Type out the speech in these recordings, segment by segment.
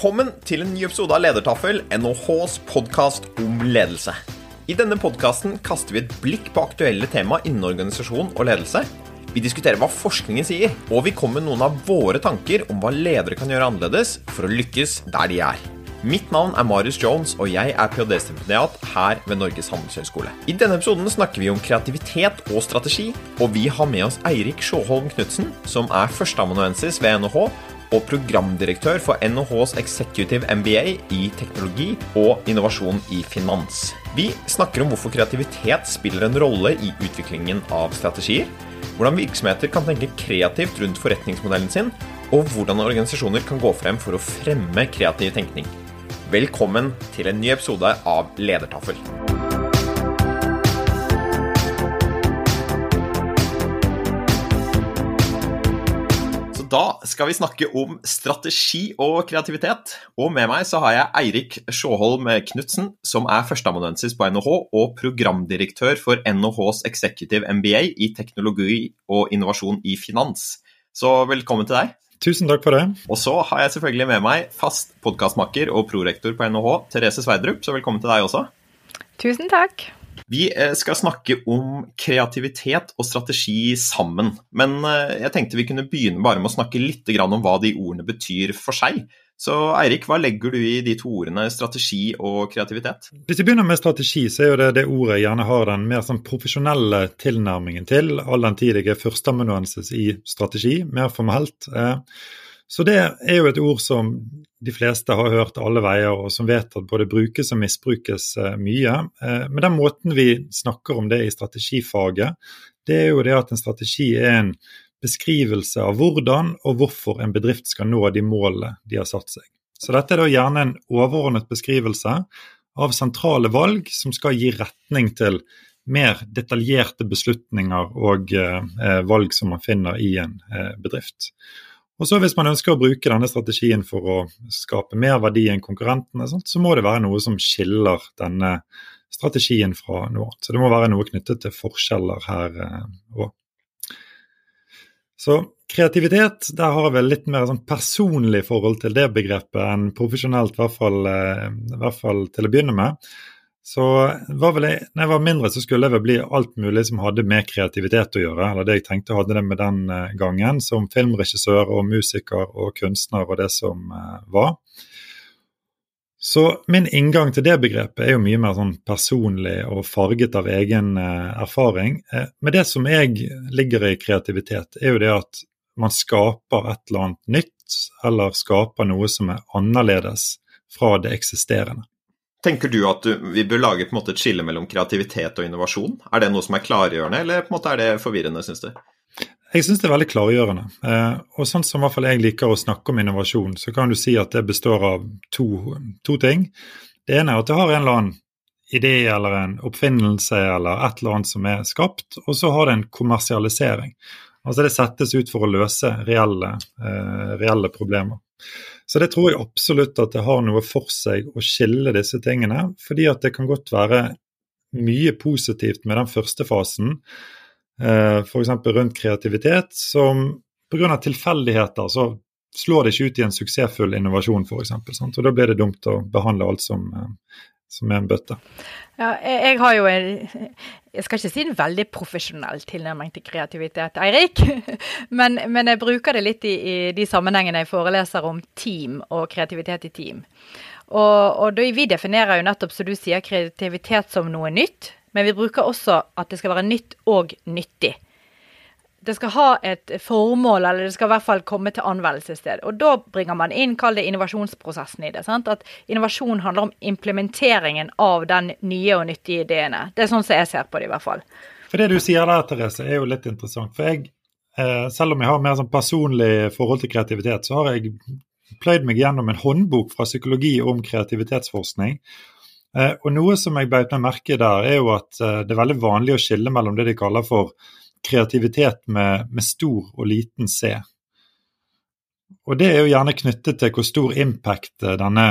Velkommen til en ny episode av Ledertaffel, NHHs podkast om ledelse. I denne podkasten kaster vi et blikk på aktuelle tema innen organisasjon og ledelse. Vi diskuterer hva forskningen sier, og vi kommer med noen av våre tanker om hva ledere kan gjøre annerledes for å lykkes der de er. Mitt navn er Marius Jones, og jeg er ph.d.-stipendiat her ved Norges handelshøyskole. I denne episoden snakker vi om kreativitet og strategi, og vi har med oss Eirik Sjåholm Knutsen, som er førsteamanuensis ved NHH og programdirektør for NHHs Executive MBA i teknologi og innovasjon i finans. Vi snakker om hvorfor kreativitet spiller en rolle i utviklingen av strategier, hvordan virksomheter kan tenke kreativt rundt forretningsmodellen sin, og hvordan organisasjoner kan gå frem for å fremme kreativ tenkning. Velkommen til en ny episode av Ledertaffel. Da skal vi snakke om strategi og kreativitet. Og med meg så har jeg Eirik Sjåholm Knutsen, som er førsteamanuensis på NHH og programdirektør for NHHs Executive MBA i teknologi og innovasjon i finans. Så velkommen til deg. Tusen takk for det. Og så har jeg selvfølgelig med meg fast podkastmaker og prorektor på NHH, Therese Sverdrup, så velkommen til deg også. Tusen takk. Vi eh, skal snakke om kreativitet og strategi sammen. Men eh, jeg tenkte vi kunne begynne bare med å snakke litt om hva de ordene betyr for seg. Så Eirik, hva legger du i de to ordene strategi og kreativitet? Hvis vi begynner med strategi, så er jo det det ordet jeg gjerne har den mer sånn profesjonelle tilnærmingen til, all den tid jeg er førsteamanuensis i strategi, mer formelt. Eh, så det er jo et ord som de fleste har hørt alle veier, og som vet at både brukes og misbrukes eh, mye. Eh, men den måten vi snakker om det i strategifaget, det er jo det at en strategi er en beskrivelse av hvordan og hvorfor en bedrift skal nå de målene de har satt seg. Så dette er da gjerne en overordnet beskrivelse av sentrale valg som skal gi retning til mer detaljerte beslutninger og eh, valg som man finner i en bedrift. Og så Hvis man ønsker å bruke denne strategien for å skape mer verdi enn konkurrentene, så må det være noe som skiller denne strategien fra noe annet. Så det må være noe knyttet til forskjeller her òg. Eh, så kreativitet, der har jeg vel litt mer sånn personlig forhold til det begrepet enn profesjonelt, i hvert fall, eh, i hvert fall til å begynne med. Så var vel jeg, når jeg var mindre, så skulle jeg vel bli alt mulig som hadde med kreativitet å gjøre. Eller det jeg tenkte hadde det med den eh, gangen, som filmregissør og musiker og kunstner og det som eh, var. Så min inngang til det begrepet er jo mye mer sånn personlig og farget av egen eh, erfaring. Men det som jeg ligger i kreativitet, er jo det at man skaper et eller annet nytt, eller skaper noe som er annerledes fra det eksisterende. Tenker du at du, vi bør lage et skille mellom kreativitet og innovasjon? Er det noe som er klargjørende, eller er det forvirrende, syns du? Jeg syns det er veldig klargjørende. Eh, og sånn som i hvert fall jeg liker å snakke om innovasjon, så kan du si at det består av to, to ting. Det ene er at du har en eller annen idé eller en oppfinnelse eller et eller annet som er skapt, og så har det en kommersialisering. Altså det settes ut for å løse reelle, eh, reelle problemer. Så det tror jeg absolutt at det har noe for seg å skille disse tingene. Fordi at det kan godt være mye positivt med den første fasen, eh, f.eks. rundt kreativitet, som pga. tilfeldigheter så slår det ikke ut i en suksessfull innovasjon, f.eks. Og da blir det dumt å behandle alt som, eh, som er en bøtte. Ja, jeg har jo en Jeg skal ikke si en veldig profesjonell tilnærming til kreativitet, Eirik. Men, men jeg bruker det litt i, i, de sammenhengene jeg foreleser om team og kreativitet i team. Og, og vi definerer jo nettopp, som du sier, kreativitet som noe nytt. Men vi bruker også at det skal være nytt og nyttig det skal ha et formål, eller det skal i hvert fall komme til anvendelsessted. Og da bringer man inn, kall det innovasjonsprosessen i det. Sant? At innovasjon handler om implementeringen av den nye og nyttige ideene. Det er sånn som jeg ser på det, i hvert fall. For det du sier der, Therese, er jo litt interessant. For jeg eh, selv om jeg har mer sånn personlig forhold til kreativitet, så har jeg pløyd meg gjennom en håndbok fra psykologi om kreativitetsforskning. Eh, og noe som jeg beit meg merke der, er jo at eh, det er veldig vanlig å skille mellom det de kaller for kreativitet med, med stor og liten C. Og det er jo gjerne knyttet til hvor stor impact eh, denne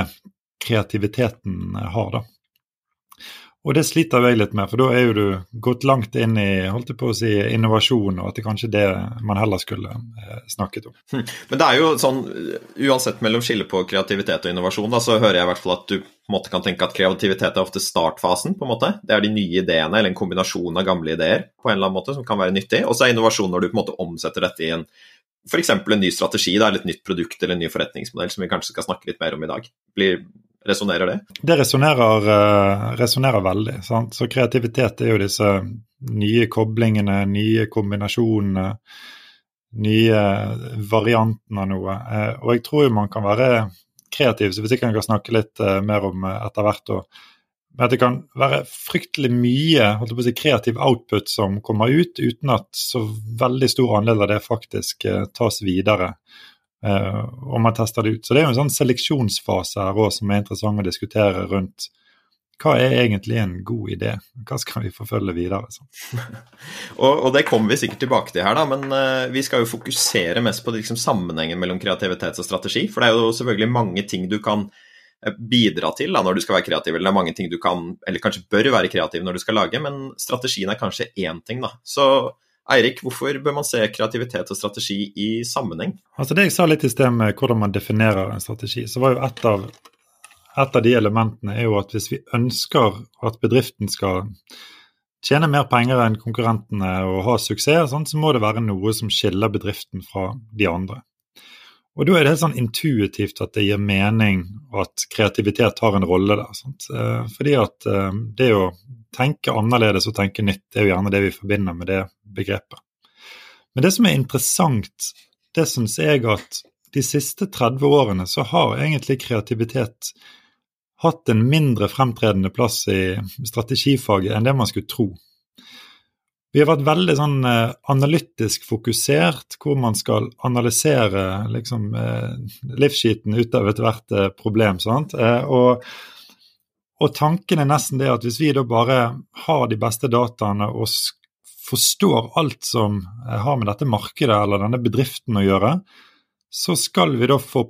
kreativiteten har, da. Og det sliter jeg litt med, for da er jo du gått langt inn i holdt jeg på å si, innovasjon, og at det kanskje det man heller skulle eh, snakket om. Hm. Men det er jo sånn, uansett mellom skille på kreativitet og innovasjon, da, så hører jeg i hvert fall at du på en måte kan tenke at kreativitet er ofte startfasen, på en måte. Det er de nye ideene, eller en kombinasjon av gamle ideer, på en eller annen måte, som kan være nyttig. Og så er innovasjon når du på en måte omsetter dette i en f.eks. en ny strategi, da, eller et nytt produkt eller en ny forretningsmodell, som vi kanskje skal snakke litt mer om i dag. Blir Resonnerer det? Det resonnerer, uh, veldig. Sant? Så kreativitet er jo disse nye koblingene, nye kombinasjonene, nye variantene av noe. Uh, og jeg tror jo man kan være kreativ, så hvis jeg kan snakke litt uh, mer om etter hvert. Og, at det kan være fryktelig mye si, kreativ output som kommer ut, uten at så veldig stor andel av det faktisk tas videre Uh, og man tester det ut. Så det er jo en sånn seleksjonsfase her også som er interessant å diskutere rundt hva er egentlig en god idé? Hva skal vi forfølge videre? og, og, det kommer vi sikkert tilbake til her, da, men uh, vi skal jo fokusere mest på liksom, sammenhengen mellom kreativitet og strategi. For det er jo selvfølgelig mange ting du kan eh, bidra til da, når du skal være kreativ, eller det er mange ting du kan, eller kanskje bør være kreativ når du skal lage, men strategien er kanskje én ting, da. Så Eirik, hvorfor bør man se kreativitet og strategi i sammenheng? Altså Det jeg sa litt i sted med hvordan man definerer en strategi, så var jo et av, et av de elementene er jo at hvis vi ønsker at bedriften skal tjene mer penger enn konkurrentene og ha suksess, sånn, så må det være noe som skiller bedriften fra de andre. Og Da er det helt sånn intuitivt at det gir mening at kreativitet har en rolle der. Sant? Eh, fordi at eh, det å tenke annerledes og tenke nytt det er jo gjerne det vi forbinder med det begrepet. Men det som er interessant, det syns jeg at de siste 30 årene så har egentlig kreativitet hatt en mindre fremtredende plass i strategifaget enn det man skulle tro. Vi har vært veldig sånn eh, analytisk fokusert, hvor man skal analysere liksom, eh, livsskiten ut av ethvert eh, problem. sant? Og, og, tanken er nesten det at hvis vi da bare har de beste dataene og forstår alt som har med dette markedet eller denne bedriften å gjøre, så skal vi da få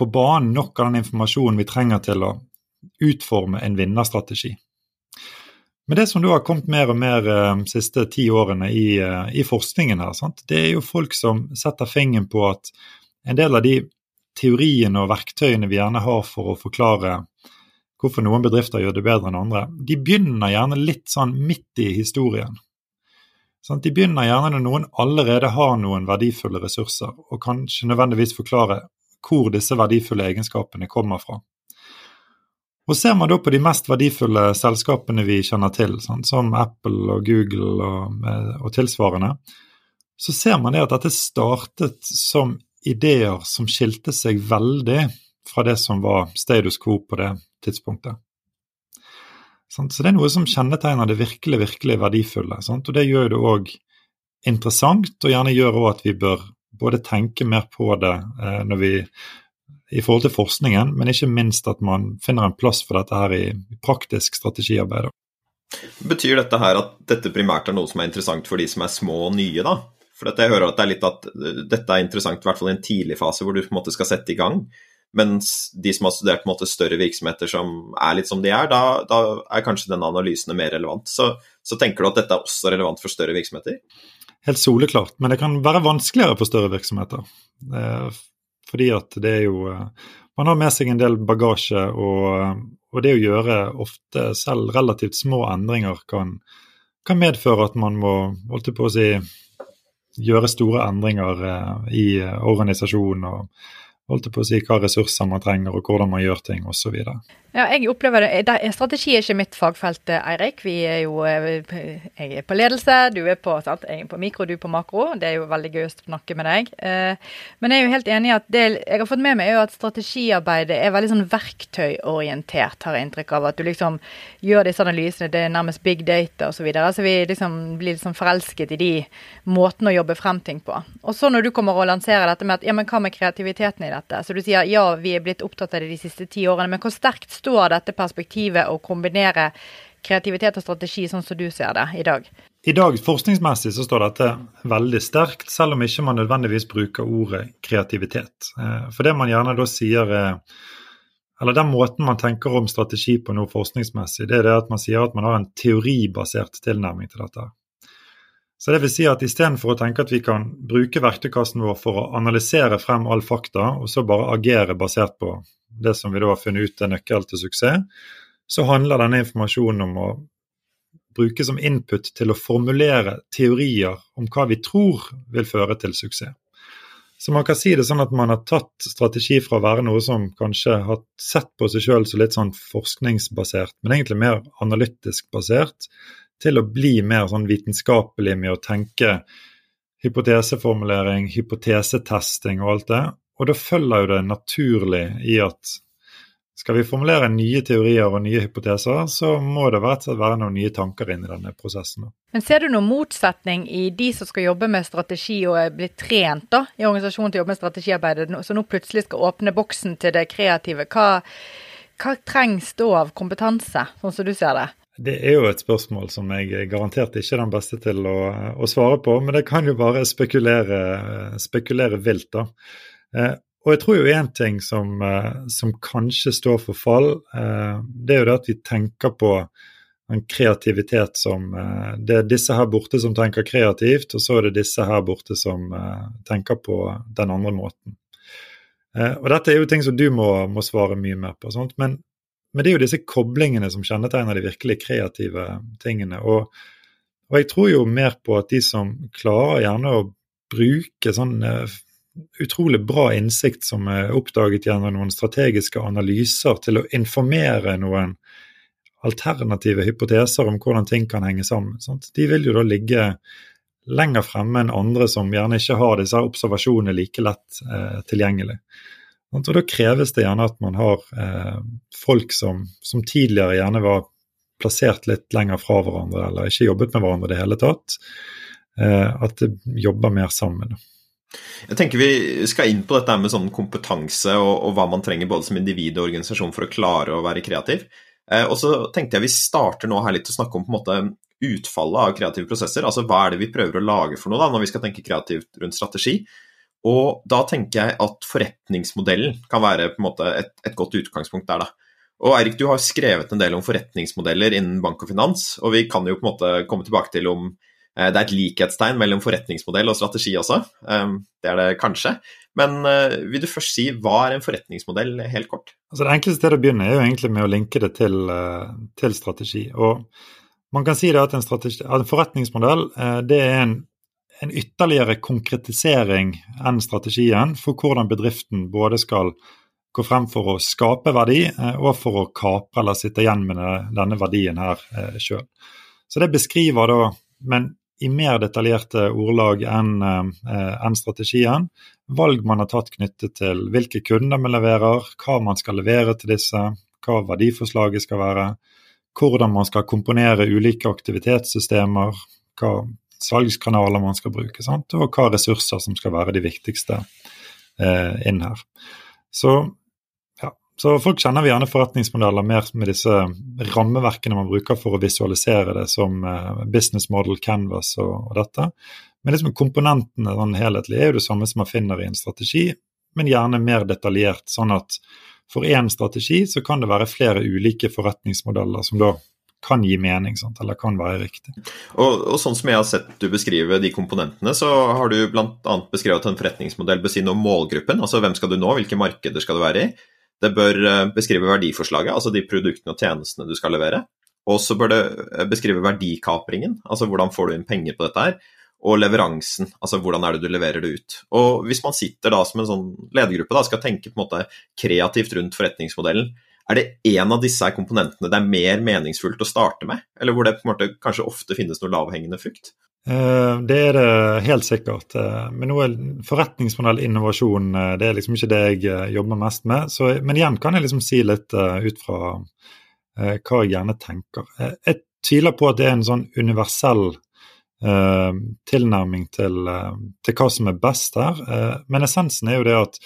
på banen nok av den informasjonen vi trenger til å utforme en vinnerstrategi. Men det som du har kommet mer og mer de uh, siste ti årene i, uh, i forskningen, her, sant? det er jo folk som setter fingeren på at en del av de teoriene og verktøyene vi gjerne har for å forklare hvorfor noen bedrifter gjør det bedre enn andre, de begynner gjerne litt sånn midt i historien. Sånn, de begynner gjerne når noen allerede har noen verdifulle ressurser, og kanskje nødvendigvis forklare hvor disse verdifulle egenskapene kommer fra. Og Ser man da på de mest verdifulle selskapene vi kjenner til, sånn, som Apple og Google og, eh, og, tilsvarende, så ser man det at dette startet som ideer som skilte seg veldig fra det som var status quo på det tidspunktet. Så det er noe som kjennetegner det virkelig, virkelig verdifulle. Og det gjør det òg interessant, og gjerne gjør òg at vi bør både tenke mer på det eh, når vi i forhold til forskningen, men ikke minst at man finner en plass for dette her i praktisk strategiarbeid. Betyr dette her at dette primært er noe som er interessant for de som er små og nye, da? For jeg hører at det er litt at dette er interessant i hvert fall i en tidlig fase hvor du på en måte skal sette i gang. Mens de som har studert måte, større virksomheter som er litt som de er, da, da er kanskje denne analysen mer relevant. Så, så, tenker du at dette er også relevant for større virksomheter? Helt soleklart, men det kan være vanskeligere for større virksomheter. Eh, fordi at det er jo eh, Man har med seg en del bagasje, og, og det å gjøre ofte selv relativt små endringer kan, kan medføre at man må holdt på å si, gjøre store endringer eh, i organisasjonen og holdt på å si, hva ressurser man trenger og hvordan man gjør ting osv. Ja, jeg opplever det. Strategi er ikke mitt fagfelt, Eirik. Vi er jo, Jeg er på ledelse, du er på, sant? Jeg er på mikro, du er på makro. Det er jo veldig gøy å snakke med deg. Men jeg er jo helt enig i at det jeg har fått med meg, er jo at strategiarbeidet er veldig sånn verktøyorientert, har jeg inntrykk av. At du liksom gjør disse analysene, det er nærmest big data osv. Altså vi liksom blir liksom forelsket i de måtene å jobbe frem ting på. Og så når du kommer og lanserer dette med at ja, men hva med kreativiteten i dette? Så du sier ja, vi er blitt opptatt av det de siste ti årene, men hvor sterkt står dette perspektivet å kombinere kreativitet og strategi sånn som du ser det i dag? I dag forskningsmessig så står dette veldig sterkt, selv om ikke man nødvendigvis bruker ordet kreativitet. Eh, for det man gjerne da sier eller den måten man tenker om strategi på nå forskningsmessig, det er det at man sier at man har en teoribasert tilnærming til dette. Så det vil si at Istedenfor å tenke at vi kan bruke verktøykassen vår for å analysere frem all fakta, og så bare agere basert på det som vi da har funnet ut er nøkkel til suksess, så handler denne informasjonen om å bruke som input til å formulere teorier om hva vi tror vil føre til suksess. Så man kan si det sånn at man har tatt strategi fra å være noe som kanskje har sett på seg sjøl som litt sånn forskningsbasert, men egentlig mer analytisk basert, til å bli mer sånn vitenskapelig med å tenke hypoteseformulering, hypotesetesting og alt det. Og da følger jo det naturlig i at skal vi formulere nye teorier og nye hypoteser, så må det være noen nye tanker inn i denne prosessen. Men Ser du noen motsetning i de som skal jobbe med strategi og er blitt trent da, i organisasjonen til å jobbe med strategiarbeidet, som nå plutselig skal åpne boksen til det kreative? Hva, hva trengs da av kompetanse, sånn som du ser det? Det er jo et spørsmål som jeg garantert ikke er den beste til å, å svare på, men det kan jo bare spekulere, spekulere vilt, da. Eh, og jeg tror jo én ting som, eh, som, kanskje står for fall, eh, det er jo det at vi tenker på en kreativitet som Det er disse her borte som tenker kreativt, og så er det disse her borte som tenker på den andre måten. Og dette er jo ting som du må, må svare mye mer på. sånt, men men det er jo disse koblingene som kjennetegner de virkelig kreative tingene. Og, og, jeg tror jo mer på at de som klarer gjerne å bruke sånn uh, utrolig bra innsikt som er oppdaget gjennom noen strategiske analyser, til å informere noen alternative hypoteser om hvordan ting kan henge sammen. Sant? De vil jo da ligge lenger fremme enn andre som gjerne ikke har disse observasjonene like lett eh, tilgjengelig. Og da kreves det gjerne at man har eh, folk som, som, tidligere gjerne var plassert litt lenger fra hverandre, eller ikke jobbet med hverandre i det hele tatt. Eh, at det jobber mer sammen. Jeg tenker Vi skal inn på dette med sånn kompetanse og, og, hva man trenger både som individ og organisasjon for å klare å være kreativ. Eh, og så tenkte jeg Vi starter nå her litt å snakke om på en måte utfallet av kreative prosesser. altså Hva er det vi prøver å lage for noe da, når vi skal tenke kreativt rundt strategi. Og da tenker jeg at forretningsmodellen kan være et, et godt utgangspunkt der, da. Og Eirik, du har skrevet en del om forretningsmodeller innen bank og finans, og vi kan jo på en måte komme tilbake til om eh, det er et likhetstegn mellom forretningsmodell og strategi også. Um, det er det kanskje. Men uh, vil du først si hva er en forretningsmodell, helt kort? Altså Det enkleste stedet å begynne er jo egentlig med å linke det til, uh, til strategi. Og man kan si at en, strategi, at en forretningsmodell det er en en ytterligere konkretisering enn strategien for hvordan bedriften både skal gå frem for å skape verdi eh, og for å kapre eller sitte igjen med denne verdien her eh, sjøl. Så det beskriver da, men i mer detaljerte ordlag enn eh, en strategien, valg man har tatt knyttet til hvilke kunder man leverer, hva man skal levere til disse, hva verdiforslaget skal være, hvordan man skal komponere ulike aktivitetssystemer, hva salgskanaler man skal bruke, sant? og hva ressurser som skal være de viktigste eh, inn her. Så, ja. Så folk kjenner gjerne forretningsmodeller mer med disse rammeverkene man bruker for å visualisere det som eh, business model, canvas og, og dette. Men liksom komponentene sånn helhetlig er jo det samme som man finner i en strategi, men gjerne mer detaljert. sånn at for én strategi så kan det være flere ulike forretningsmodeller som da kan gi mening, sant? eller kan være riktig. Og, og, sånn som jeg har sett du beskrive de komponentene, så har du bl.a. beskrevet en forretningsmodell bør si noe om målgruppen, altså hvem skal du nå, hvilke markeder skal du være i. Det bør eh, beskrive verdiforslaget, altså de produktene og tjenestene du skal levere. Og så bør det eh, beskrive verdikapringen, altså hvordan får du inn penger på dette her. og leveransen. Altså hvordan er det du leverer det ut. Og hvis man sitter da som en sånn ledergruppe da, skal tenke på en måte kreativt rundt forretningsmodellen, er det en av disse komponentene det er mer meningsfullt å starte med? Eller hvor det på en måte kanskje ofte finnes noe lavhengende frukt? Eh, det er det helt sikkert. Men men er forretningsmodell innovasjon, eh, det er liksom ikke det jeg jobber mest med. Så, men igjen kan jeg liksom si litt ut fra hva jeg gjerne tenker. Jeg tviler på at det er en sånn universell tilnærming til, til, hva som er best her. Men essensen er jo det at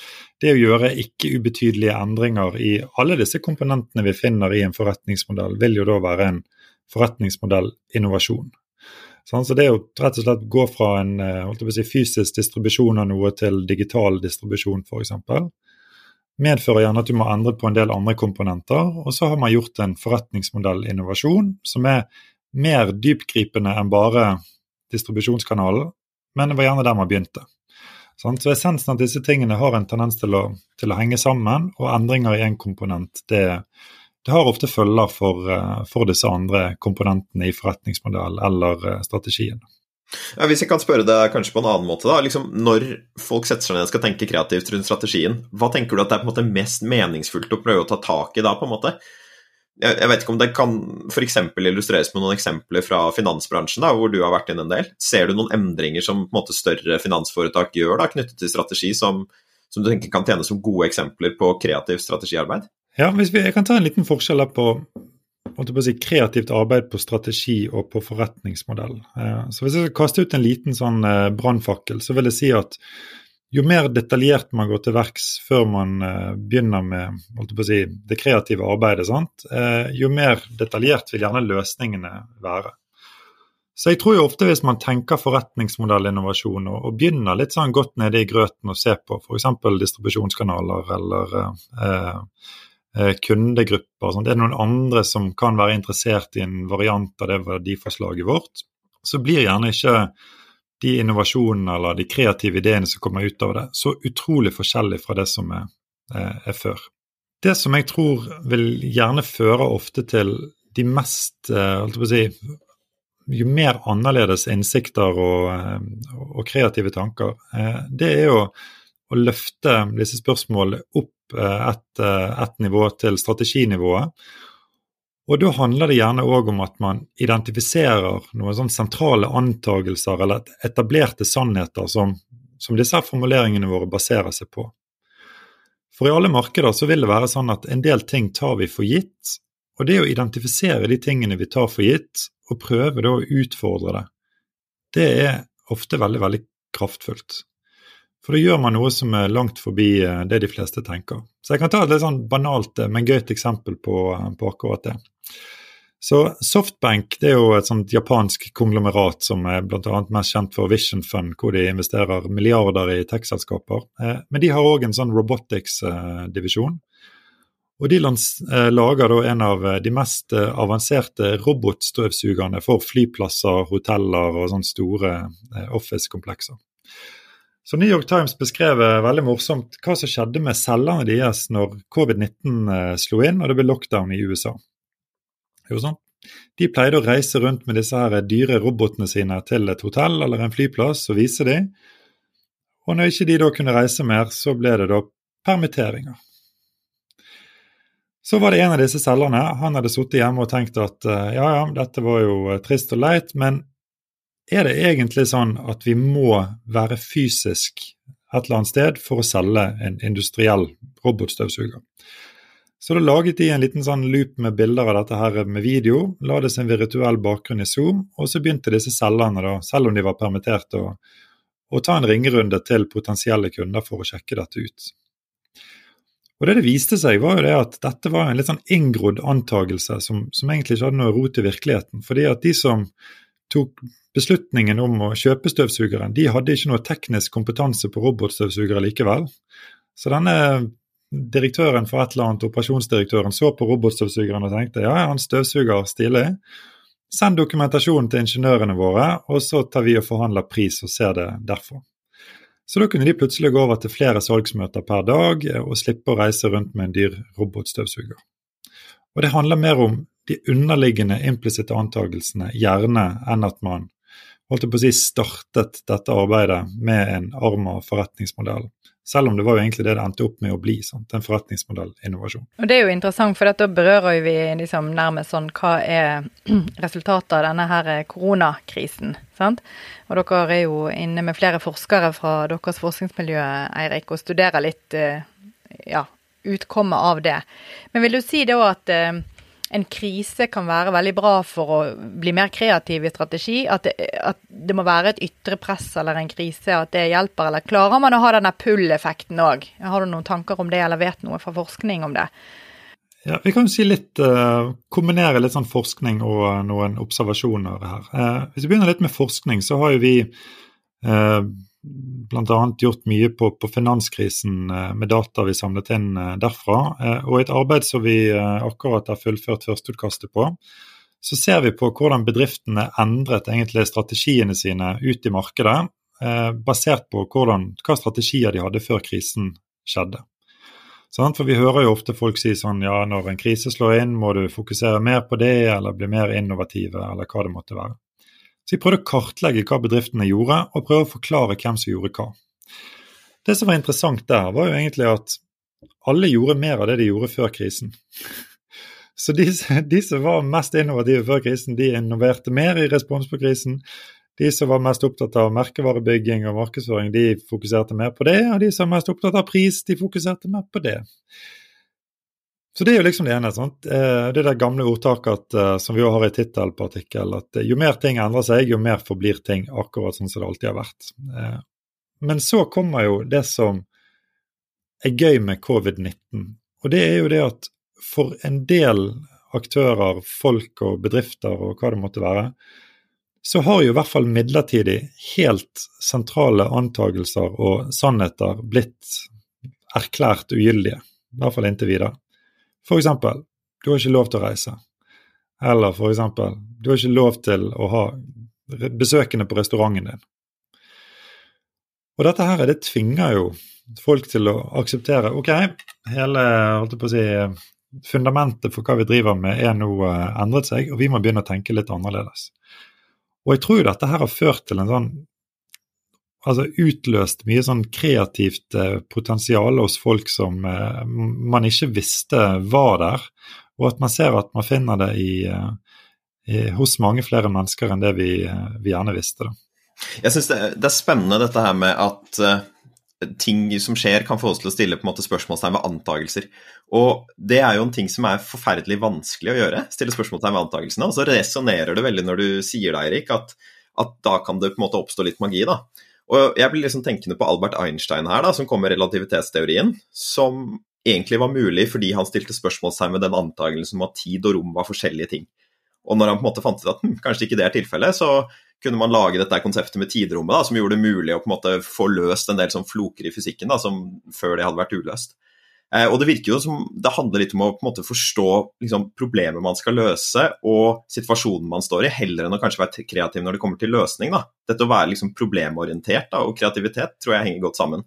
det å gjøre ikke ubetydelige endringer i alle disse komponentene vi finner i en forretningsmodell, vil jo da være en forretningsmodellinnovasjon. Sånn, så det å rett og slett gå fra en si, fysisk distribusjon av noe til digital distribusjon f.eks. medfører gjerne at du må endre på en del andre komponenter, og så har man gjort en forretningsmodellinnovasjon som er mer dypgripende enn bare distribusjonskanalen, men det var gjerne der man begynte. Så essensen av disse tingene har en tendens til å, til å henge sammen, og endringer i én komponent det, det, har ofte følger for, eh, for, disse andre komponentene i forretningsmodell eller eh, strategien. Ja, hvis jeg kan spørre deg kanskje på en annen måte, da. Liksom, når folk setter seg ned og skal tenke kreativt rundt strategien, hva tenker du at det er en mest meningsfullt å prøve å ta tak i da? på en måte? Jeg, jeg, vet ikke om det kan f.eks. illustreres med noen eksempler fra finansbransjen, da, hvor du har vært inn en del. Ser du noen endringer som på en måte, større finansforetak gjør da, knyttet til strategi, som, som, du tenker kan tjene som gode eksempler på kreativt strategiarbeid? Ja, vi, Jeg kan ta en liten forskjell på, på si, kreativt arbeid på strategi og på forretningsmodell. Eh, så Hvis jeg skal kaste ut en liten sånn eh, brannfakkel, så vil jeg si at jo mer detaljert man går til verks før man uh, begynner med si, det kreative arbeidet, uh, jo mer detaljert vil gjerne løsningene være. Så jeg tror jo ofte hvis man tenker forretningsmodellinnovasjon og, og begynner litt sånn godt nede i grøten og ser på f.eks. distribusjonskanaler eller eh, kundegrupper, sånn. det er noen andre som kan være interessert i en variant av det verdiforslaget vårt, så blir gjerne ikke de innovasjonene eller de kreative ideene som kommer ut av det, så utrolig forskjellig fra det som er, eh, er før. Det som jeg tror vil gjerne føre ofte til de mest eh, si, Jo mer annerledes innsikter og, eh, og kreative tanker, det er jo å løfte disse spørsmålene opp et, et nivå til strateginivået og da handler det gjerne òg om at man identifiserer noen sånn sentrale antagelser eller etablerte sannheter som, som disse formuleringene våre baserer seg på. For i alle markeder så vil det være sånn at en del ting tar vi for gitt, og det å identifisere de tingene vi tar for gitt, og prøve da å utfordre det, det er ofte veldig, veldig kraftfullt. For da gjør man noe som er langt forbi eh, det de fleste tenker. Så jeg kan ta et litt sånn banalt, eh, men gøyt eksempel på, eh, på akkurat det. Så Softbank det er jo et sånt japansk konglomerat som er bl.a. mest kjent for Vision Fund, hvor de investerer milliarder i tech-selskaper. Men de har òg en sånn robotics-divisjon. Og de lager da en av de mest avanserte robotstøvsugerne for flyplasser, hoteller og sånne store office-komplekser. Så New York Times beskrev veldig morsomt hva som skjedde med cellene deres når covid-19 eh, slo inn og det ble lockdown i USA. Jo sånn. De pleide å reise rundt med disse her dyre robotene sine til et hotell eller en flyplass og vise dem. Og når ikke de da kunne reise mer, så ble det da permitteringer. Så var det en av disse selgerne. Han hadde sittet hjemme og tenkt at eh, ja, ja, dette var jo eh, trist og leit, men er det egentlig sånn at vi må være fysisk et eller annet sted for å selge en industriell robotstøvsuger? Så da laget de en liten sånn loop med bilder av dette her med video, la det en virtuell bakgrunn i Zoom, og så begynte disse selgerne, da, selv om de var permittert, å, å ta en ringerunde til potensielle kunder for å sjekke dette ut. Og Det det viste seg, var jo det at dette var en litt sånn inngrodd antakelse som, som egentlig ikke hadde noe rot i virkeligheten. fordi at de som tok beslutningen om å kjøpe støvsugeren, de hadde ikke noe teknisk kompetanse på robotstøvsugere likevel. Så denne direktøren for et eller annet, operasjonsdirektøren, så på robotstøvsugeren og tenkte ja, han støvsuger stilig. Send dokumentasjonen til ingeniørene våre, og så tar vi og forhandler pris og ser det derfor. Så da kunne de plutselig gå over til flere salgsmøter per dag og slippe å reise rundt med en dyr robotstøvsuger. Og det handler mer om de underliggende implisitte antakelsene gjerne enn at man holdt på å si, startet dette arbeidet med en arm av forretningsmodell. Selv om det var jo egentlig det det endte opp med å bli. Sant? En forretningsmodellinnovasjon. Og Det er jo interessant, for da berører vi liksom nærmest sånn hva er resultatet av denne her koronakrisen. sant? Og dere er jo inne med flere forskere fra deres forskningsmiljø, Eirik, og studerer litt eh, ja, utkommet av det. Men vil du si da at eh, en krise kan være veldig bra for å bli mer kreativ i strategi. At det, at det må være et ytre press eller en krise, at det hjelper. Eller klarer man å ha denne pull-effekten òg? Har du noen tanker om det, eller vet noe fra forskning om det? Ja, Vi kan jo si litt, uh, kombinere litt sånn forskning og noen observasjoner her. Uh, hvis vi begynner litt med forskning, så har jo vi bl.a. gjort mye på, på, finanskrisen eh, med data vi samlet inn eh, derfra. Eh, og et arbeid som vi akkurat har fullført førsteutkastet på, så ser vi på hvordan bedriftene endret egentlig strategiene sine ut i markedet, basert på hvordan, hva strategier de hadde før krisen skjedde. For vi hører jo ofte folk si sånn ja, når en krise slår inn, må du fokusere mer på det, eller bli mer innovative, eller hva det måtte være. Så jeg prøvde å kartlegge hva bedriftene gjorde, og prøve å forklare hvem som gjorde hva. Det som var interessant der, var jo egentlig at alle gjorde mer av det de gjorde før krisen. Så de, de som var mest innovative før krisen, de innoverte mer i respons på krisen. De som var mest opptatt av merkevarebygging og markedsføring, de fokuserte mer på det. Og de som var mest opptatt av pris, de fokuserte mer på det. Så det er jo liksom det ene. sant? Eh, det der gamle ordtaket at, eh, som vi òg har i tittel på artikkel, at eh, jo mer ting endrer seg, jo mer forblir ting akkurat sånn som det alltid har vært. Men så kommer jo det som er gøy med covid-19. Og det er jo det at for en del aktører, folk og bedrifter og hva det måtte være, så har jo i hvert fall midlertidig helt sentrale antagelser og sannheter blitt erklært ugyldige. I hvert fall inntil videre. For eksempel, du har ikke lov til å reise. Eller for eksempel, du har ikke lov til å ha besøkende på restauranten din. Og dette her, det tvinger jo folk til å akseptere ok, hele holdt på å si, fundamentet for hva vi driver med er nå eh, endret seg, og vi må begynne å tenke litt annerledes. Og jeg tror dette her har ført til en sånn altså utløst mye sånn kreativt eh, potensial hos folk som eh, man ikke visste var der, og at man ser at man finner det i, eh, i, hos mange flere mennesker enn det vi, vi gjerne visste. Da. Jeg syns det, det, er spennende dette her med at uh, ting som skjer, kan få oss til å stille på en måte spørsmålstegn ved antagelser. Og det er jo en ting som er forferdelig vanskelig å gjøre, stille spørsmålstegn ved antakelsene. Og så resonnerer det veldig når du sier det, Eirik, at, at da kan det på en måte oppstå litt magi, da. Og jeg blir liksom tenkende på Albert Einstein her, da, som kom med relativitetsteorien, som egentlig var mulig fordi han stilte spørsmålstegn ved den antakelsen om at tid og rom var forskjellige ting. Og når han på en måte fant ut at hm, kanskje ikke det er tilfellet, så kunne man lage dette konseptet med tidrommet, da, som gjorde det mulig å på en måte få løst en del sånn floker i fysikken da, som før det hadde vært uløst. Eh, og det virker jo som det handler litt om å på en måte forstå liksom, problemet man skal løse, og situasjonen man står i, heller enn å kanskje være kreativ når det kommer til løsning. Da. Dette å være liksom, problemorientert da, og kreativitet tror jeg henger godt sammen.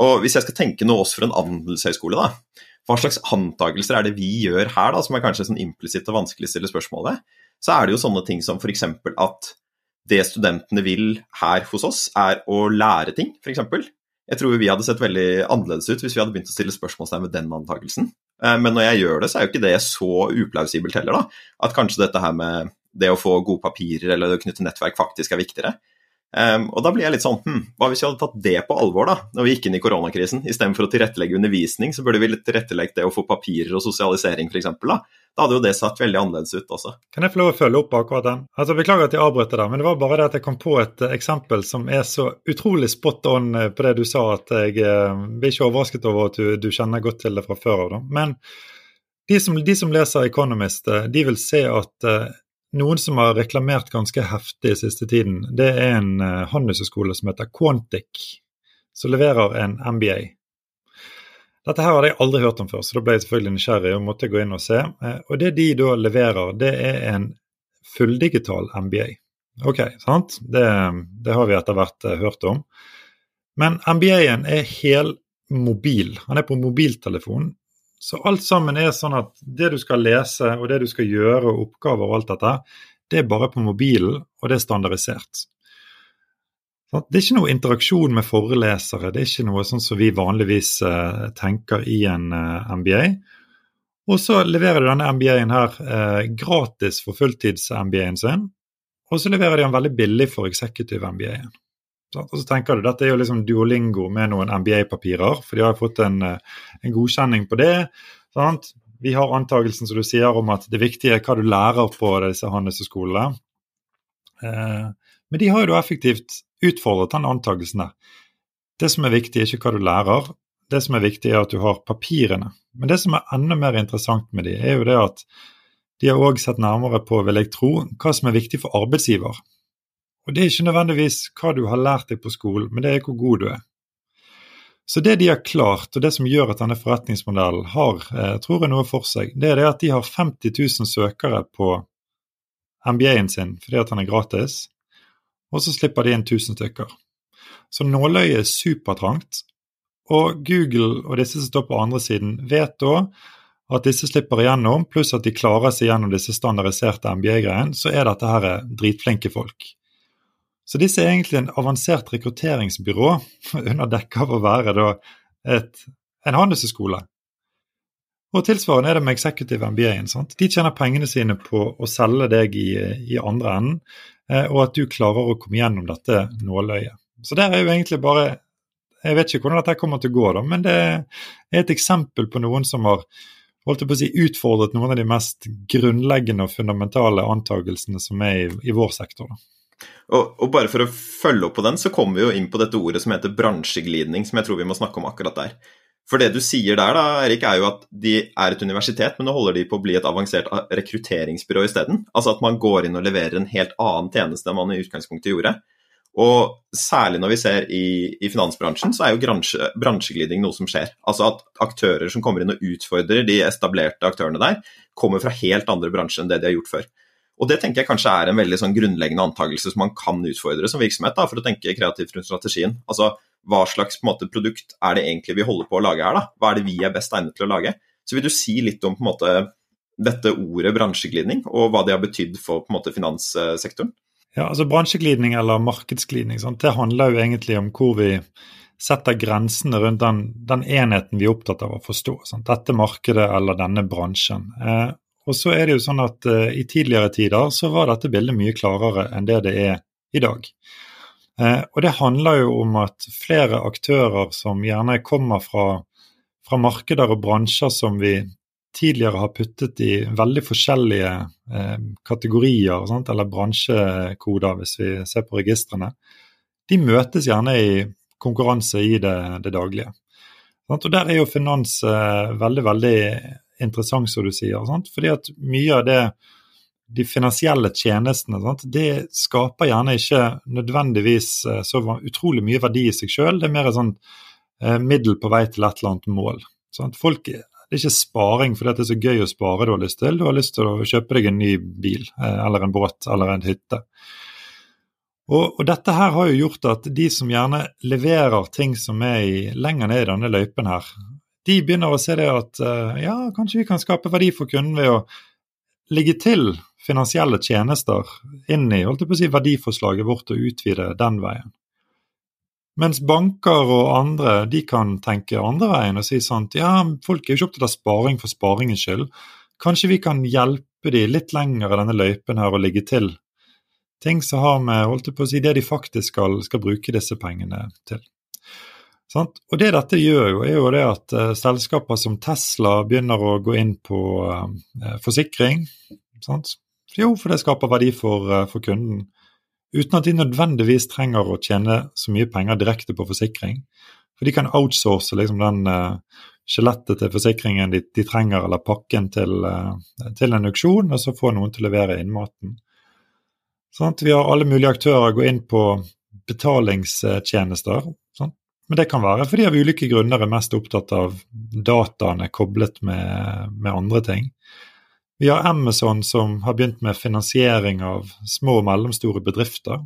Og Hvis jeg skal tenke noe også for en andelshøyskole, da, hva slags antakelser er det vi gjør her, da, som er kanskje sånn implisitt og vanskelig å stille spørsmål ved? Så er det jo sånne ting som f.eks. at det studentene vil her hos oss, er å lære ting, f.eks. Jeg tror vi hadde sett veldig annerledes ut hvis vi hadde begynt å stille spørsmålstegn ved den antakelsen. Eh, men når jeg gjør det, så er jo ikke det så uplausibelt heller, da. At kanskje dette her med det å få gode papirer eller å knytte nettverk faktisk er viktigere. Um, og da blir jeg litt sånn hm, Hva hvis vi hadde tatt det på alvor da, når vi gikk inn i koronakrisen? Istedenfor å tilrettelegge undervisning, så burde vi tilrettelegge det å få papirer og sosialisering, f.eks. Da. da hadde jo det sett veldig annerledes ut også. Kan jeg få lov å følge opp akkurat den? Altså, Beklager at jeg avbrøt deg, men det var bare det at jeg kom på et uh, eksempel som er så utrolig spot on uh, på det du sa, at jeg eh, blir ikke overrasket over at du, du, kjenner godt til det fra før av. Men de som, de som leser Economist, de vil se at noen som har reklamert ganske heftig i siste tiden, det er en uh, handelshøyskole som heter Quantic, som leverer en MBA. Dette her hadde jeg aldri hørt om før, så da ble jeg selvfølgelig nysgjerrig og måtte gå inn og se. Uh, og det de da leverer, det er en fulldigital MBA. Ok, sant? Det, det har vi etter hvert uh, hørt om. Men MBA-en er helmobil. Han er på mobiltelefon så alt sammen er sånn at det du skal lese og det du skal gjøre, og oppgaver og alt dette, det er bare på mobilen, og det er standardisert. Det er ikke noe interaksjon med forelesere, det er ikke noe sånn som vi vanligvis uh, tenker i en uh, MBA. Og så leverer du denne MBA-en her uh, gratis for fulltids-MBA-en sin, og så leverer de den veldig billig for executive MBA-en. Og så tenker du, Dette er jo liksom duolingo med noen MBA-papirer, for de har fått en, en godkjenning på det. Sant? Vi har antagelsen som du sier om at det viktige er hva du lærer på disse handelshøyskolene. Eh, men de har jo da effektivt utfordret den antakelsen. Det som er viktig, er ikke hva du lærer, det som er viktig, er at du har papirene. Men det som er enda mer interessant med de, er jo det at de har òg sett nærmere på, vil jeg tro, hva som er viktig for arbeidsgiver. Og det er ikke nødvendigvis hva du har lært deg på skolen, men det er hvor god du er. Så det de har klart, og det som gjør at denne forretningsmodellen har, eh, tror jeg, noe for seg, det er det at de har 50 000 søkere på MBA-en sin fordi at den er gratis, og så slipper de inn 1000 stykker. Så nåløyet er supertrangt, og Google og disse som står på andre siden, vet da at disse slipper igjennom, pluss at de klarer seg gjennom disse standardiserte MBA-greiene, så er dette her dritflinke folk. Så disse er egentlig en avansert rekrutteringsbyrå, under dekke av å være da et, en handelshøyskole. Og tilsvarende er det med executive MBA-en. De tjener pengene sine på å selge deg i, i andre enden, eh, og at du klarer å komme gjennom dette nåløyet. Så det er jo egentlig bare Jeg vet ikke hvordan dette kommer til å gå, da, men det er et eksempel på noen som har holdt på å si, utfordret noen av de mest grunnleggende og fundamentale antakelsene som er i, i vår sektor. Og, og, bare for å følge opp på den, så kommer vi jo inn på dette ordet som heter bransjeglidning, som jeg tror vi må snakke om akkurat der. For det du sier der, da, Erik, er jo at de er et universitet, men nå holder de på å bli et avansert rekrutteringsbyrå isteden. Altså at man går inn og leverer en helt annen tjeneste enn man i utgangspunktet gjorde. Og særlig når vi ser i, i finansbransjen, så er jo bransje, bransjeglidning noe som skjer. Altså at aktører som kommer inn og utfordrer de etablerte aktørene der, kommer fra helt andre bransjer enn det de har gjort før. Og Det tenker jeg kanskje er en veldig sånn grunnleggende antakelse som man kan utfordre som virksomhet, da, for å tenke kreativt rundt strategien. Altså, hva slags måte, produkt er det egentlig vi holder på å lage her? da? Hva er det vi er best egnet til å lage? Så Vil du si litt om på en måte, dette ordet bransjeglidning, og hva det har betydd for på en måte, finanssektoren? Ja, altså Bransjeglidning eller markedsglidning sant? det handler jo egentlig om hvor vi setter grensene rundt den, den enheten vi er opptatt av å forstå. Sant? Dette markedet eller denne bransjen. Eh, og så er det jo sånn at uh, I tidligere tider så var dette bildet mye klarere enn det det er i dag. Uh, og det handler jo om at flere aktører som gjerne kommer fra, fra markeder og bransjer som vi tidligere har puttet i veldig forskjellige uh, kategorier sant? eller bransjekoder, hvis vi ser på registrene, de møtes gjerne i konkurranse i det, det daglige. Sant? Og Der er jo finans veldig veldig interessant, som du sier. Sant? Fordi at mye av det de finansielle tjenestene, sant? det skaper gjerne ikke nødvendigvis eh, så utrolig mye verdi i seg sjøl. Det er mer et sånn eh, middel på vei til et eller annet mål. Sant? Folk, det er ikke sparing fordi det er så gøy å spare du har lyst til. Du har lyst til å kjøpe deg en ny bil eh, eller en båt eller en hytte. Og, og, dette her har jo gjort at de som gjerne leverer ting som er i, lenger ned i denne løypen her, de begynner å se det at ja, kanskje vi kan skape verdi for kunden ved å ligge til finansielle tjenester inn i holdt jeg på å si, verdiforslaget vårt og utvide den veien. Mens banker og andre de kan tenke andre veien og si sånn ja, folk er jo ikke opptatt av sparing for sparingens skyld. Kanskje vi kan hjelpe de litt lenger i denne løypen her og ligge til ting som har med holdt jeg på å si, det de faktisk skal, skal bruke disse pengene til. Sant? Og det dette gjør jo, er jo det at uh, selskaper som Tesla begynner å gå inn på uh, forsikring. Sant? Jo, for det skaper verdi for, uh, for, kunden. Uten at de nødvendigvis trenger å tjene så mye penger direkte på forsikring. For de kan outsource liksom den skjelettet til forsikringen de, de, trenger, eller pakken til, til, en auksjon, og så få noen til å levere innmaten. Sånn, vi har alle mulige aktører gå inn på betalingstjenester. Men det kan være fordi av ulike grunner er mest opptatt av dataene koblet med, med andre ting. Vi har Amazon som har begynt med finansiering av små og mellomstore bedrifter.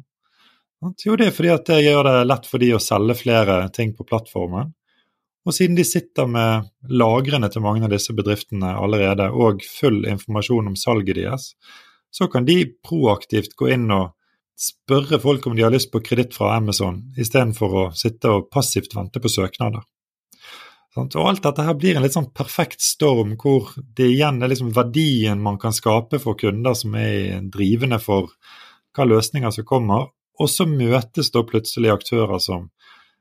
Jo, det er fordi at det gjør det lett for de å selge flere ting på plattformen. Og siden de sitter med lagrene til mange av disse bedriftene allerede, og full informasjon om salget deres, så kan de proaktivt gå inn og spørre folk om de har lyst på kreditt fra Amazon, istedenfor å sitte og passivt vente på søknader. Og alt dette her blir en litt sånn perfekt storm, hvor det igjen er liksom verdien man kan skape for kunder som er drivende for hva løsninger som kommer, og så møtes da plutselig aktører som,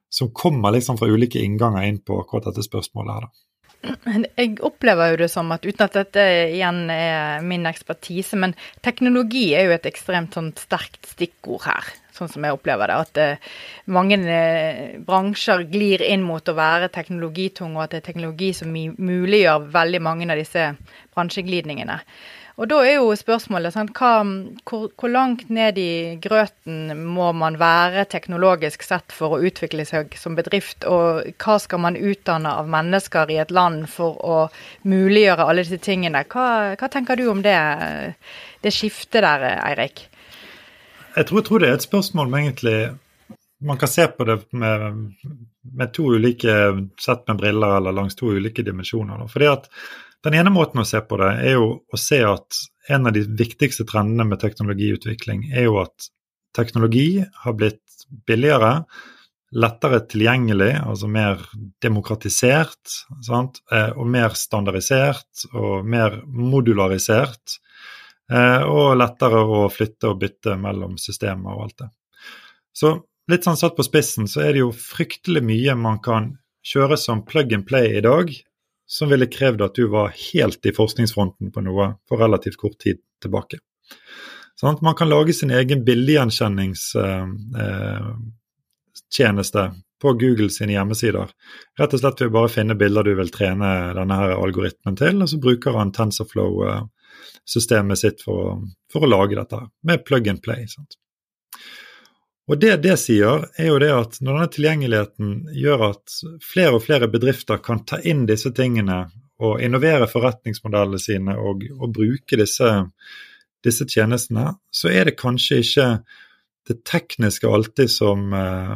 som kommer liksom fra ulike innganger inn på akkurat dette spørsmålet her. da. Jeg opplever jo det som at, uten at dette igjen er min ekspertise, men teknologi er jo et ekstremt sånn sterkt stikkord her, sånn som jeg opplever det. At uh, mange uh, bransjer glir inn mot å være teknologitunge, og at det er teknologi som muliggjør veldig mange av disse bransjeglidningene. Og da er jo spørsmålet sant, hva, hvor, hvor, langt ned i grøten må man være teknologisk sett for å utvikle seg som bedrift, og hva skal man utdanne av mennesker i et land for å muliggjøre alle disse tingene? Hva, hva tenker du om det, det skiftet der, Eirik? Jeg tror, tror, det er et spørsmål om egentlig Man kan se på det med, med to ulike sett med briller eller langs to ulike dimensjoner. Fordi at den ene måten å se på det er jo å se at en av de viktigste trendene med teknologiutvikling er jo at teknologi har blitt billigere, lettere tilgjengelig, altså mer demokratisert, sant? Eh, og mer standardisert og mer modularisert. Eh, og lettere å flytte og bytte mellom systemer og alt det. Så litt sånn satt på spissen så er det jo fryktelig mye man kan kjøre som plug and play i dag, som ville krevd at du var helt i forskningsfronten på noe for relativt kort tid tilbake. Sånn, man kan lage sin egen bildegjenkjenningstjeneste eh, på Google sine hjemmesider. Rett og slett ved å bare finne bilder du vil trene denne her algoritmen til, og så bruker han TensorFlow-systemet sitt for, for, å lage dette med plug and play. Sant? Og Det det sier, er jo det at når denne tilgjengeligheten gjør at flere og flere bedrifter kan ta inn disse tingene og innovere forretningsmodellene sine og, og bruke disse, disse, tjenestene, så er det kanskje ikke det tekniske alltid som, eh,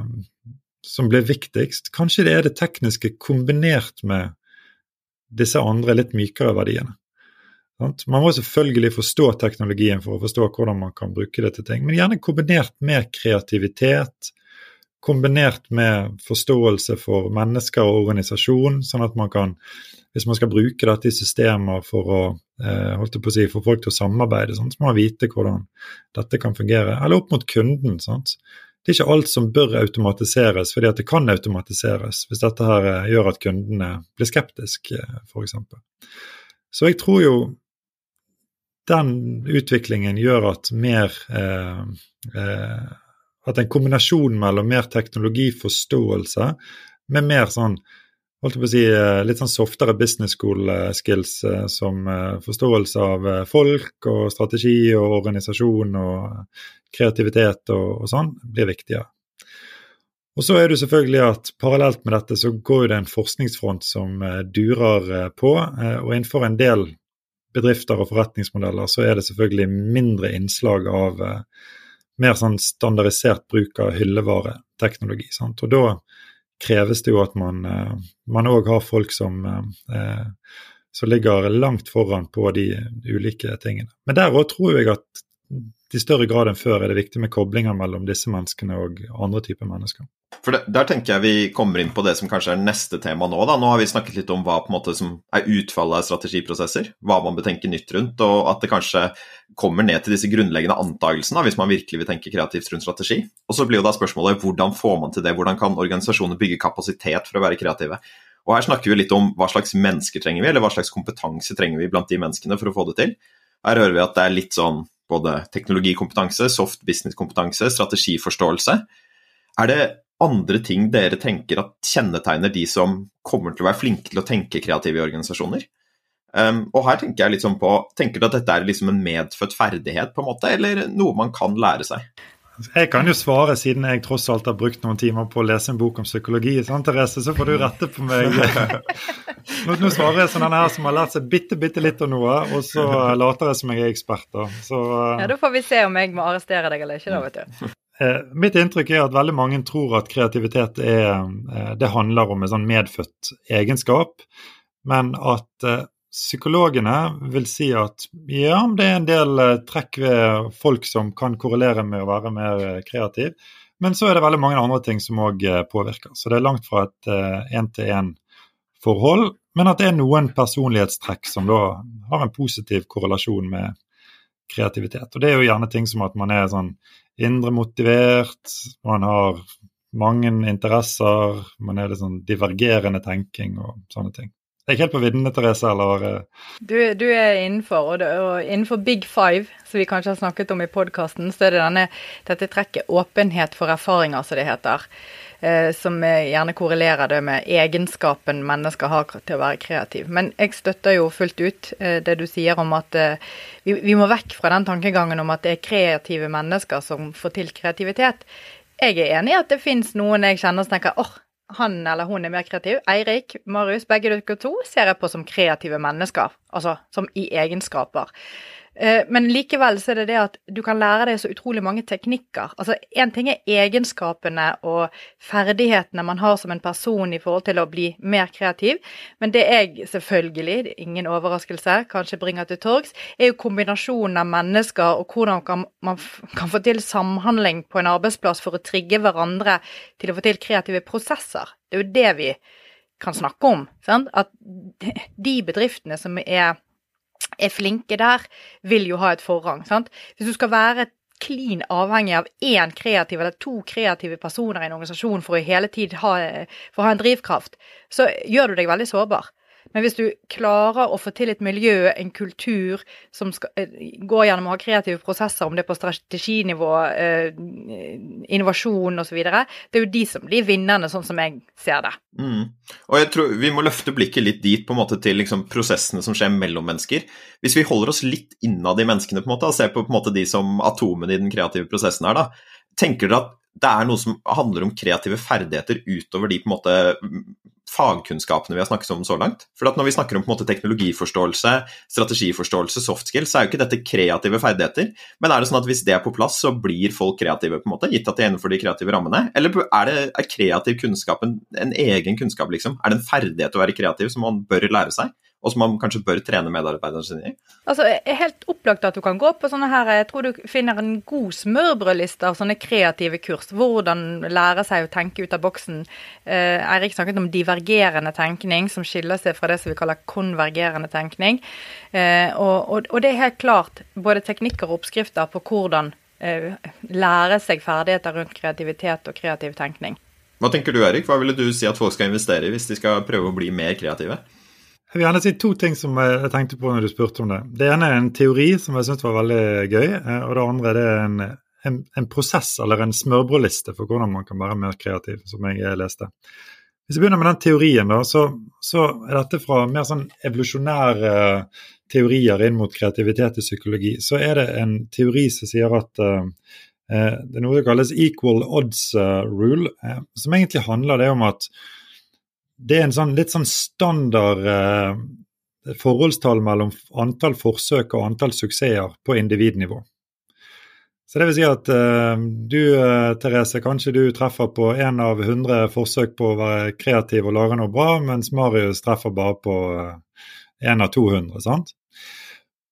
som blir viktigst. Kanskje det er det tekniske kombinert med disse andre litt mykere verdiene. Man må selvfølgelig forstå teknologien for å forstå hvordan man kan bruke det til ting, men gjerne kombinert med kreativitet, kombinert med forståelse for mennesker og organisasjon, sånn at man kan, hvis man skal bruke dette i systemer for å holdt jeg på å si, få folk til å samarbeide, sånn, så må man vite hvordan dette kan fungere. Eller opp mot kunden. Sant? Det er ikke alt som bør automatiseres fordi at det kan automatiseres, hvis dette her eh, gjør at kundene blir skeptiske, eh, f.eks. Så jeg tror jo den utviklingen gjør at mer eh, eh, At en kombinasjon mellom mer teknologiforståelse med mer sånn holdt på å si, eh, litt sånn softere business school eh, skills som forståelse av folk og strategi og organisasjon og kreativitet og, og sånn, blir viktigere. Og så er det selvfølgelig at Parallelt med dette så går det en forskningsfront som durer på. og Innenfor en del bedrifter og forretningsmodeller, så er det selvfølgelig mindre innslag av eh, mer sånn standardisert bruk av hyllevareteknologi. Sant? Og da kreves det jo at man òg eh, har folk som, eh, som ligger langt foran på de ulike tingene. Men der òg tror jeg at i større grad enn før er det viktig med koblinger mellom disse menneskene og andre typer mennesker. For det, Der tenker jeg vi kommer inn på det som kanskje er neste tema nå. da. Nå har vi snakket litt om hva på en måte som er utfallet av strategiprosesser, hva man bør tenke nytt rundt, og at det kanskje kommer ned til disse grunnleggende antakelsene hvis man virkelig vil tenke kreativt rundt strategi. Og så blir jo da spørsmålet hvordan får man til det, hvordan kan organisasjoner bygge kapasitet for å være kreative. Og Her snakker vi litt om hva slags mennesker trenger vi, eller hva slags kompetanse trenger vi blant de menneskene for å få det til. Her hører vi at det er litt sånn både teknologikompetanse, soft business-kompetanse, strategiforståelse. Er det andre ting dere tenker at kjennetegner de som kommer til å være flinke til å tenke kreative i organisasjoner? Um, og her tenker jeg litt sånn på Tenker du at dette er liksom en medfødt ferdighet, på en måte, eller noe man kan lære seg? Jeg kan jo svare, siden jeg tross alt har brukt noen timer på å lese en bok om psykologi. Sånn, Therese, så får du rette på meg. Nå, nå svarer jeg som denne her som har lært seg bitte, bitte litt av noe, og så later jeg som jeg er ekspert. da. Så, ja, Da får vi se om jeg må arrestere deg eller ikke, da, vet du. Eh, mitt inntrykk er at veldig mange tror at kreativitet er, eh, det handler om en sånn medfødt egenskap, men at eh, psykologene vil si at ja, det er en del eh, trekk ved folk som kan korrelere med å være mer eh, kreativ, men så er det veldig mange andre ting som òg påvirker. Så det er langt fra et én-til-én-forhold, men at det er noen personlighetstrekk som da har en positiv korrelasjon med kreativitet. Og det er jo gjerne ting som at man er sånn indre motivert, man har mange interesser, man er litt sånn divergerende tenking og sånne ting. Det er ikke helt på viddene, Therese, eller? Eh? Du, du, er innenfor, og, det, og, innenfor Big Five, som vi kanskje har snakket om i podkasten, så er det denne, dette trekket åpenhet for erfaringer, som det heter. Eh, som gjerne korrelerer det med egenskapen mennesker har til å være kreativ. Men jeg støtter jo fullt ut eh, det du sier om at vi, vi, må vekk fra den tankegangen om at det er kreative mennesker som får til kreativitet. Jeg er enig i at det fins noen jeg kjenner som tenker åh, oh, han eller hun er mer kreativ. Eirik, Marius, begge dere to ser jeg på som kreative mennesker. Altså som i egenskaper. Eh, men likevel så er det det at du kan lære deg så utrolig mange teknikker. Altså Én ting er egenskapene og ferdighetene man har som en person i forhold til å bli mer kreativ, men det jeg selvfølgelig, ingen overraskelse, kanskje bringer til torgs, er jo kombinasjonen av mennesker og hvordan man kan få til samhandling på en arbeidsplass for å trigge hverandre til å få til kreative prosesser. Det er jo det vi kan snakke om. Sant? At de bedriftene som er er flinke der, vil jo ha et forrang. sant? Hvis du skal være klin avhengig av én kreativ eller to kreative personer i en organisasjon for å hele tid ha, for å ha en drivkraft, så gjør du deg veldig sårbar. Men hvis du klarer å få til et miljø, en kultur, som skal, eh, går gjennom å ha kreative prosesser, om det er på strateginivå, eh, innovasjon osv., det er jo de som blir vinnerne, sånn som jeg ser det. Mm. Og jeg tror Vi må løfte blikket litt dit på en måte til liksom, prosessene som skjer mellom mennesker. Hvis vi holder oss litt innad i menneskene på en måte, og ser på, på måte, de som atomene i den kreative prosessen her, da, tenker dere at det er noe som handler om kreative ferdigheter utover de på en måte fagkunnskapene vi har snakket om så langt. For Når vi snakker om måte teknologiforståelse, strategiforståelse, soft skills, så er jo ikke dette kreative ferdigheter. Men er det sånn at hvis det er på plass, så blir folk kreative, på en måte, gitt at de er innenfor de kreative rammene? Eller er, det, er kreativ kunnskap en, en egen kunnskap, liksom? Er det en ferdighet å være kreativ som man bør lære seg? Og som man kanskje bør trene medarbeiderne sine i? Altså, er helt opplagt at du kan gå på sånne her Jeg tror du finner en god smørbrødliste av sånne kreative kurs. Hvordan lære seg å tenke ut av boksen. Eh, Eirik snakket om divergerende tenkning, som skiller seg fra det som vi kaller konvergerende tenkning. Eh, og, og, og, det er helt klart både teknikker og oppskrifter på hvordan eh, lære seg ferdigheter rundt kreativitet og kreativ tenkning. Hva tenker du Erik? Hva ville du si at folk skal investere i hvis de skal prøve å bli mer kreative? Jeg vil gjerne si to ting som jeg tenkte på når du spurte om det. Det ene er en teori som jeg syntes var veldig gøy. Eh, og det andre det er en, en, en prosess eller en smørbrødliste for hvordan man kan være mer kreativ, som jeg leste. Hvis vi begynner med den teorien, da, så, så er dette fra mer sånn evolusjonære teorier inn mot kreativitet i psykologi. Så er det en teori som sier at uh, det er noe som kalles equal odds rule, som egentlig handler det om at det er en sånn, litt sånn standard eh, forholdstall mellom antall forsøk og antall suksesser på individnivå. Så det vil si at eh, du, uh, Therese, kanskje du treffer på én av 100 forsøk på å være kreativ og lage noe bra, mens Marius treffer bare på én uh, av 200. sant?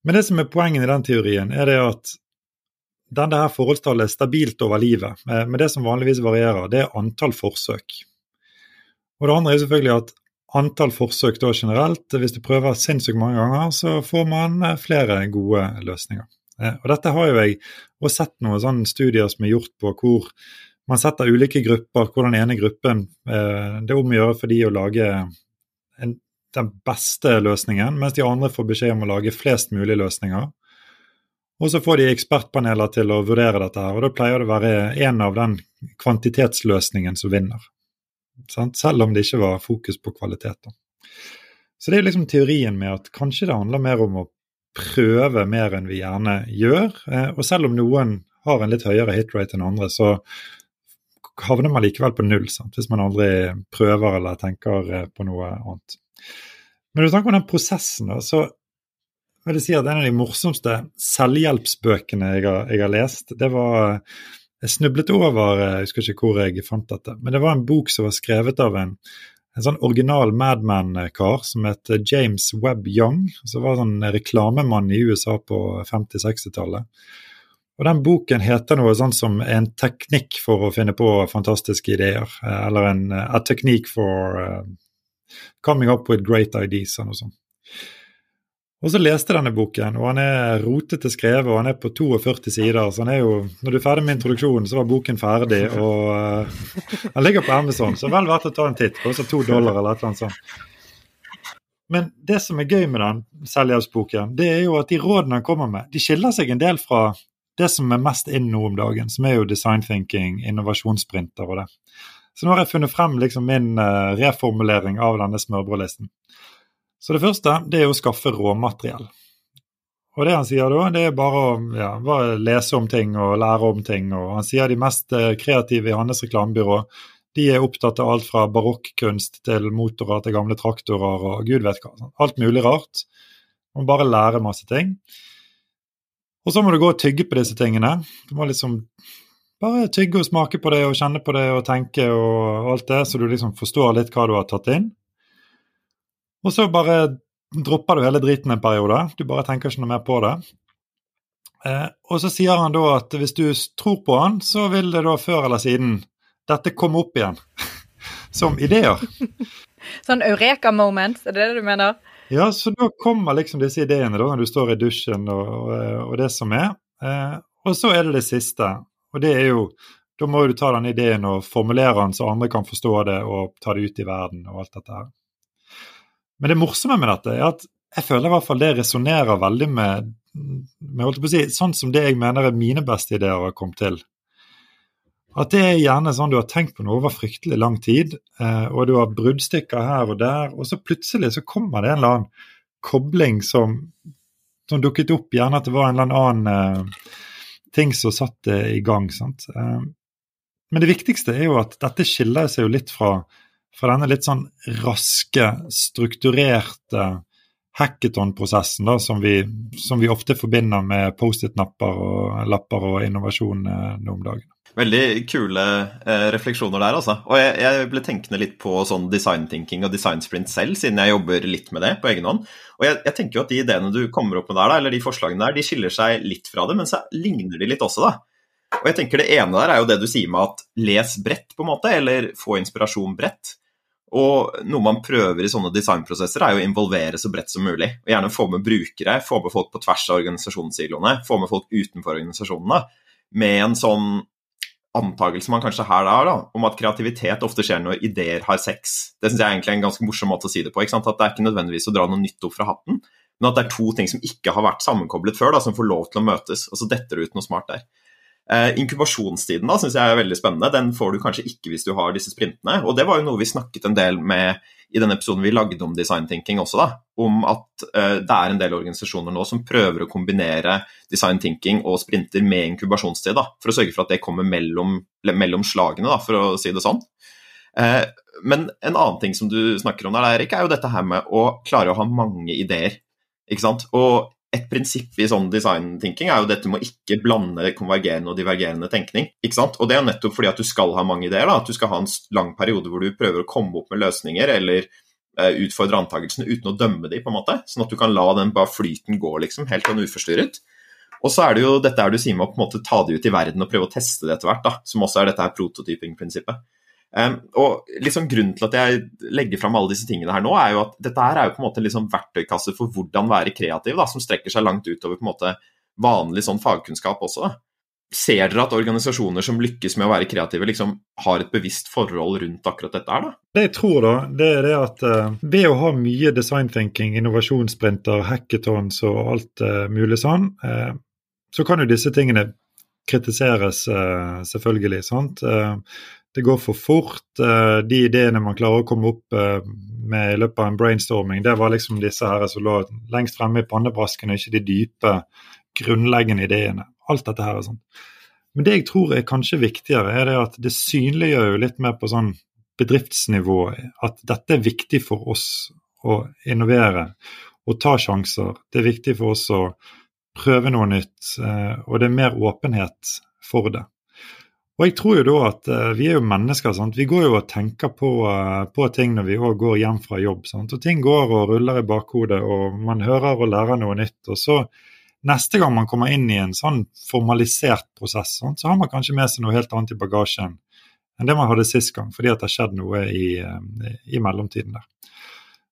Men det som er poenget i den teorien, er det at denne her forholdstallet er stabilt over livet. Men det som vanligvis varierer, det er antall forsøk. Og det andre er selvfølgelig at antall forsøk da generelt, hvis du prøver sinnssykt mange ganger, så får man eh, flere gode løsninger. Eh, og dette har jo jeg også sett noen sånne studier som er gjort på hvor man setter ulike grupper, hvor den ene gruppen eh, Det er om å gjøre for de å lage en, den beste løsningen, mens de andre får beskjed om å lage flest mulig løsninger. Og så får de ekspertpaneler til å vurdere dette, her, og da pleier det å være en av den kvantitetsløsningen som vinner. Sant? Selv om det ikke var fokus på kvalitet. Da. Så det er liksom teorien med at kanskje det handler mer om å prøve mer enn vi gjerne gjør. Eh, og selv om noen har en litt høyere hitrate enn andre, så havner man likevel på null sant? hvis man aldri prøver eller tenker eh, på noe annet. Men når du tenker på den prosessen, så vil jeg si at en av de morsomste selvhjelpsbøkene jeg har, jeg har lest, det var jeg snublet over, jeg husker ikke hvor jeg fant dette, men det var en bok som var skrevet av en, en sånn original Madman-kar som het James Webb Young. Som var sånn reklamemann i USA på 50-60-tallet. Og Den boken heter noe sånn som 'En teknikk for å finne på fantastiske ideer'. Eller en, 'A technique for uh, coming up with great ideas'. eller noe sånt. Og så leste denne boken, og han er rotete skrevet, og han er på 42 sider. Så han er jo Når du er ferdig med introduksjonen, så var boken ferdig, og uh, han ligger på Amazon, så vel verdt å ta en titt. Koster to dollar eller et eller annet sånt. Men det som er gøy med den selvhjelpsboken, det er jo at de rådene han kommer med, de skiller seg en del fra det som er mest inn nå om dagen, som er jo design thinking, innovasjonsprinter og det. Så nå har jeg funnet frem liksom min uh, reformulering av denne smørbrødlisten. Så det første det er å skaffe råmateriell. Og det han sier da, det er bare å ja, bare lese om ting og lære om ting. Og han sier de mest eh, kreative i hans reklamebyrå de er opptatt av alt fra barokkunst til motorer til gamle traktorer og gud vet hva. Alt mulig rart. Du må bare lære masse ting. Og så må du gå og tygge på disse tingene. Du må liksom bare tygge og smake på det og kjenne på det og tenke og alt det, så du liksom forstår litt hva du har tatt inn. Og så bare dropper du hele driten en periode. Du bare tenker ikke noe mer på det. Eh, og så sier han da at hvis du tror på han, så vil det da før eller siden dette komme opp igjen. Som ideer. Sånn eureka moments, er det det du mener? Ja, så da kommer liksom disse ideene da, når du står i dusjen og, og, og det som er. Eh, og så er det det siste, og det er jo Da må du ta den ideen og formulere den så andre kan forstå det og ta det ut i verden og alt dette her. Men det morsomme med dette er at jeg føler i hvert fall det resonnerer veldig med, med holdt på å si, sånn som det jeg mener er mine beste ideer har kommet til. At det er gjerne sånn du har tenkt på noe over fryktelig lang tid, eh, og du har bruddstykker her og der, og så plutselig så kommer det en eller annen kobling som, som dukket opp, gjerne at det var en eller annen uh, ting som satt det i gang. sant? Uh, men det viktigste er jo at dette skiller seg jo litt fra fra denne litt sånn raske, strukturerte hackathon-prosessen som, som, vi ofte forbinder med Post-It-napper og lapper og innovasjon eh, nå om dagen. Veldig kule eh, refleksjoner der, altså. Og jeg, jeg, ble tenkende litt på sånn design thinking og design sprint selv, siden jeg jobber litt med det på egen hånd. Og jeg, jeg tenker jo at de ideene du kommer opp med der, da, eller de forslagene der, de skiller seg litt fra det, men så ligner de litt også, da. Og jeg tenker Det ene der er jo det du sier med at les bredt, på en måte, eller få inspirasjon bredt. Og noe man prøver i sånne designprosesser, er jo å involvere så bredt som mulig. Og gjerne få med brukere, få med folk på tvers av organisasjonssiloene, få med folk utenfor organisasjonene. Med en sånn antakelse man kanskje her har, da, om at kreativitet ofte skjer når ideer har sex. Det syns jeg er egentlig er en ganske morsom måte å si det på. At det er ikke nødvendigvis å dra noe nytt opp fra hatten, men at det er to ting som ikke har vært sammenkoblet før, da, som får lov til å møtes. Og så detter det ut noe smart der. Eh, inkubasjonstiden da, synes jeg er veldig spennende. Den får du kanskje ikke hvis du har disse sprintene. Og det var jo noe vi snakket en del med i den episoden vi lagde om design thinking også, da. Om at eh, det er en del organisasjoner nå som prøver å kombinere design thinking og sprinter med inkubasjonstid, da. For å sørge for at det kommer mellom, mellom slagene, da, for å si det sånn. Eh, men en annen ting som du snakker om der, Erik, er jo dette her med å klare å ha mange ideer. Ikke sant? Og et prinsipp i sånn design-thinking er jo dette med å ikke blande konvergerende og divergerende tenkning. ikke sant? Og det er nettopp fordi at du skal ha mange ideer. da, At du skal ha en lang periode hvor du prøver å komme opp med løsninger eller eh, utfordre antakelsene uten å dømme dem, på en måte. Sånn at du kan la den bare flyten gå, liksom, helt sånn uforstyrret. Og så er det jo dette her du sier med å på en måte ta det ut i verden og prøve å teste det etter hvert, da, som også er dette her prototyping-prinsippet. Og liksom Grunnen til at jeg legger fram alle disse tingene her nå, er jo at dette her er jo på en måte en liksom verktøykasse for hvordan være kreativ, da, som strekker seg langt utover på en måte vanlig sånn fagkunnskap også. Ser dere at organisasjoner som lykkes med å være kreative, liksom har et bevisst forhold rundt akkurat dette her? da? Det jeg tror, da, det er det at uh, ved å ha mye design thinking, innovasjonssprinter, hackathons og alt uh, mulig sånn, uh, så kan jo disse tingene kritiseres, selvfølgelig. sant? Det går for fort. Eh, de ideene man klarer å komme opp eh, med i løpet av en brainstorming, det var liksom disse her som lå lengst fremme i pannebrasken, og ikke de dype, grunnleggende ideene. Alt dette her er sånn. Men det jeg tror er kanskje viktigere, er det at det synliggjør jo litt mer på sånn bedriftsnivå at dette er viktig for oss å innovere og ta sjanser. Det er viktig for oss å prøve noe nytt, eh, og det er mer åpenhet for det. Og jeg tror jo da at uh, vi er jo mennesker. sant? Vi går jo og tenker på, uh, på ting når vi òg går hjem fra jobb. sant? Og ting går og ruller i bakhodet, og man hører og lærer noe nytt. Og så neste gang man kommer inn i en sånn formalisert prosess, sant? så har man kanskje med seg noe helt annet i bagasjen enn det man hadde sist gang, fordi at det har skjedd noe i, uh, i mellomtiden der.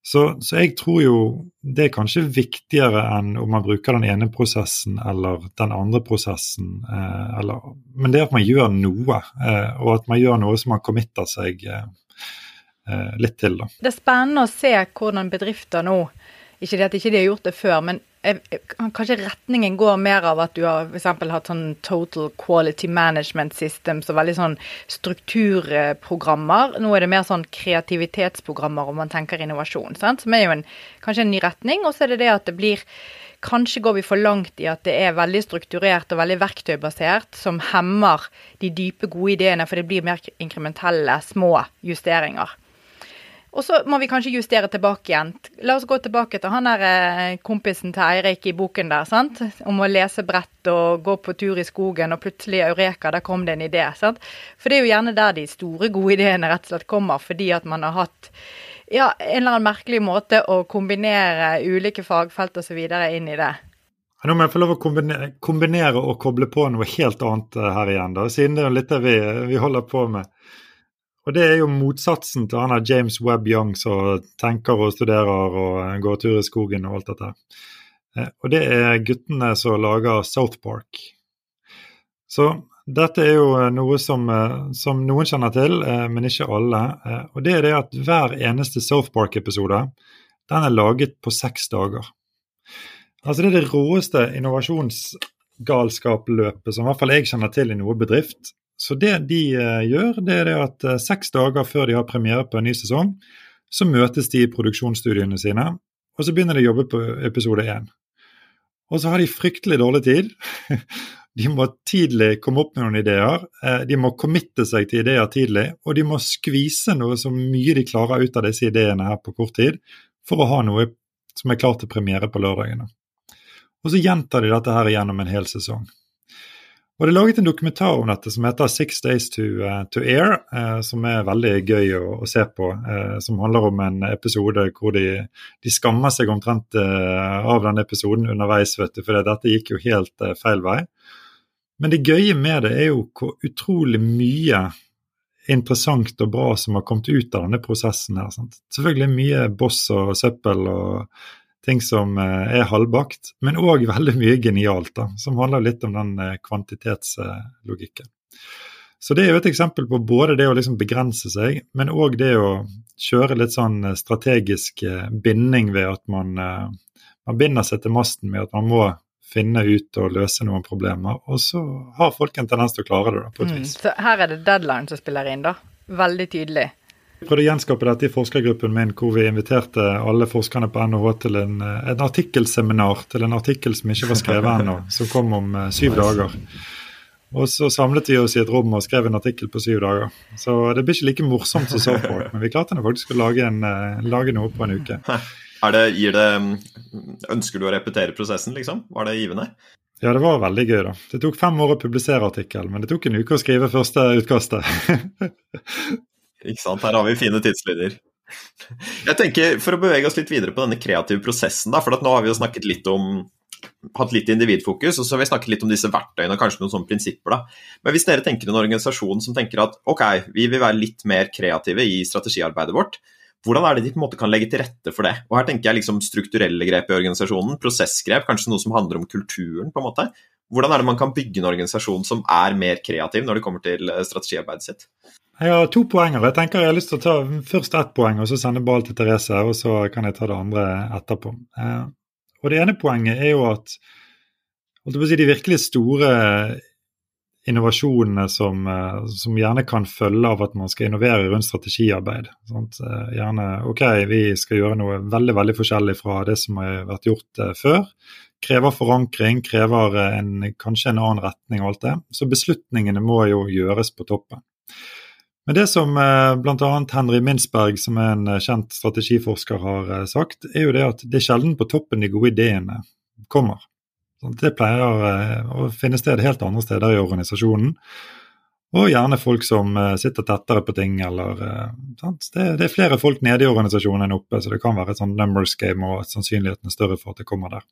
Så, så, jeg tror jo det er kanskje viktigere enn om man bruker den ene prosessen eller den andre prosessen. Eh, eller, men det er at man gjør noe, eh, og at man gjør noe som man committer seg eh, eh litt til. Da. Det er spennende å se hvordan bedrifter nå ikke det at ikke de har gjort det før, men kanskje retningen går mer av at du har f.eks. hatt sånn Total Quality Management System, så veldig sånn strukturprogrammer. Nå er det mer sånn kreativitetsprogrammer om man tenker innovasjon, sant? som er jo en, kanskje en ny retning. Og så er det det at det blir Kanskje går vi for langt i at det er veldig strukturert og veldig verktøybasert, som hemmer de dype, gode ideene, for det blir mer inkrementelle, små justeringer. Og så må vi kanskje justere tilbake igjen. La oss gå tilbake til han der eh, kompisen til Eirik i boken der, sant. Om å lese brett og gå på tur i skogen, og plutselig Eureka, der kom det en idé. sant. For det er jo gjerne der de store, gode ideene rett og slett kommer, fordi at man har hatt ja, en eller annen merkelig måte å kombinere ulike fagfelt osv. inn i det. Nå må jeg få lov å kombinere, kombinere, og koble på noe helt annet eh, her igjen, da, siden det er litt det vi, vi holder på med. Og det er jo motsatsen til han der James Webb Young som tenker og studerer og går tur i skogen og alt dette. Eh, og det er guttene som lager South Park. Så dette er jo noe som, eh, som noen kjenner til, eh, men ikke alle. Og det er det at hver eneste South Park-episode den er laget på seks dager. Altså Det er det råeste innovasjonsgalskapløpet som i hvert fall jeg kjenner til i noe bedrift. Så det de uh, gjør, det er det at uh, seks dager før de har premiere på en ny sesong, så møtes de i produksjonsstudiene sine, og så begynner de å jobbe på episode én. Og så har de fryktelig dårlig tid. De må tidlig komme opp med noen ideer. Eh, de må committe seg til ideer tidlig, og de må skvise noe så mye de klarer ut av disse ideene her på kort tid, for å ha noe som er klart til premiere på lørdagene. Og så gjentar de dette her gjennom en hel sesong. Og Det er laget en dokumentar om dette som heter 'Six Days to, uh, to Air', uh, som er veldig gøy å, å se på. Uh, som handler om en episode hvor de, de skammer seg omtrent av den episoden underveis, vet du, for dette gikk jo helt feil vei. Men det gøye med det er jo hvor utrolig mye interessant og bra som har kommet ut av denne prosessen. her. Sant? Selvfølgelig mye boss og søppel og ting som eh, er halvbakt, men òg veldig mye genialt, da, som handler litt om den eh, kvantitetslogikken. Så det er jo et eksempel på både det å liksom begrense seg, men òg det å kjøre litt sånn eh, strategisk binding ved at man, man binder seg til masten med at man må finne ut og løse noen problemer. Og så har folk en tendens til å klare det, da, på et mm, vis. Så her er det deadline som spiller inn, da. Veldig tydelig. Prøvde å gjenskape dette i forskergruppen min, hvor vi inviterte alle forskerne på NHH til en, eh, en artikkelseminar til en artikkel som ikke var skrevet ennå, som kom om uh, syv dager. Og så samlet vi oss i et rom og skrev en artikkel på syv dager. Så det blir ikke like morsomt som Softpark, men vi klarte faktisk å lage, en, uh, lage, noe på en uke. Det, det, ønsker du å repetere prosessen, liksom? Var det givende? Ja, det var veldig gøy, da. Det tok fem år å publisere artikkelen, men det tok en uke å skrive første utkastet. Ikke sant. Her har vi fine tidslinjer. Jeg tenker, For å bevege oss litt videre på denne kreative prosessen, da, for nå har vi jo snakket litt om hatt litt individfokus, og så har vi snakket litt om disse verktøyene og kanskje noen sånne prinsipper. da. Men hvis dere tenker en organisasjon som tenker at ok, vi vil være litt mer kreative i strategiarbeidet vårt, hvordan er det de på en måte kan legge til rette for det? Og Her tenker jeg liksom strukturelle grep i organisasjonen, prosessgrep, kanskje noe som handler om kulturen. på en måte. Hvordan er det man kan bygge en organisasjon som er mer kreativ når det kommer til strategiarbeidet sitt? Jeg har to poenger. Jeg tenker jeg har lyst til å ta først ett poeng, og så sende ball til Therese, og så kan jeg ta det andre etterpå. Eh, og Det ene poenget er jo at si, de virkelig store innovasjonene som, eh, som, gjerne kan følge av at man skal innovere rundt strategiarbeid. Sant? Eh, gjerne OK, vi skal gjøre noe veldig veldig forskjellig fra det som har vært gjort før. Krever forankring, krever en, kanskje en annen retning og alt det. Så beslutningene må jo gjøres på toppen. Men det som eh, bl.a. Henry Minsberg, som er en eh, kjent strategiforsker, har eh, sagt, er jo det at det er sjelden på toppen de gode ideene kommer. Det pleier å finne sted helt andre steder i organisasjonen. Og gjerne folk som sitter tettere på ting, eller det, det, er flere folk nede i organisasjonen enn oppe, så det kan være et sånn numbers game, og sannsynligheten er større for at det kommer der.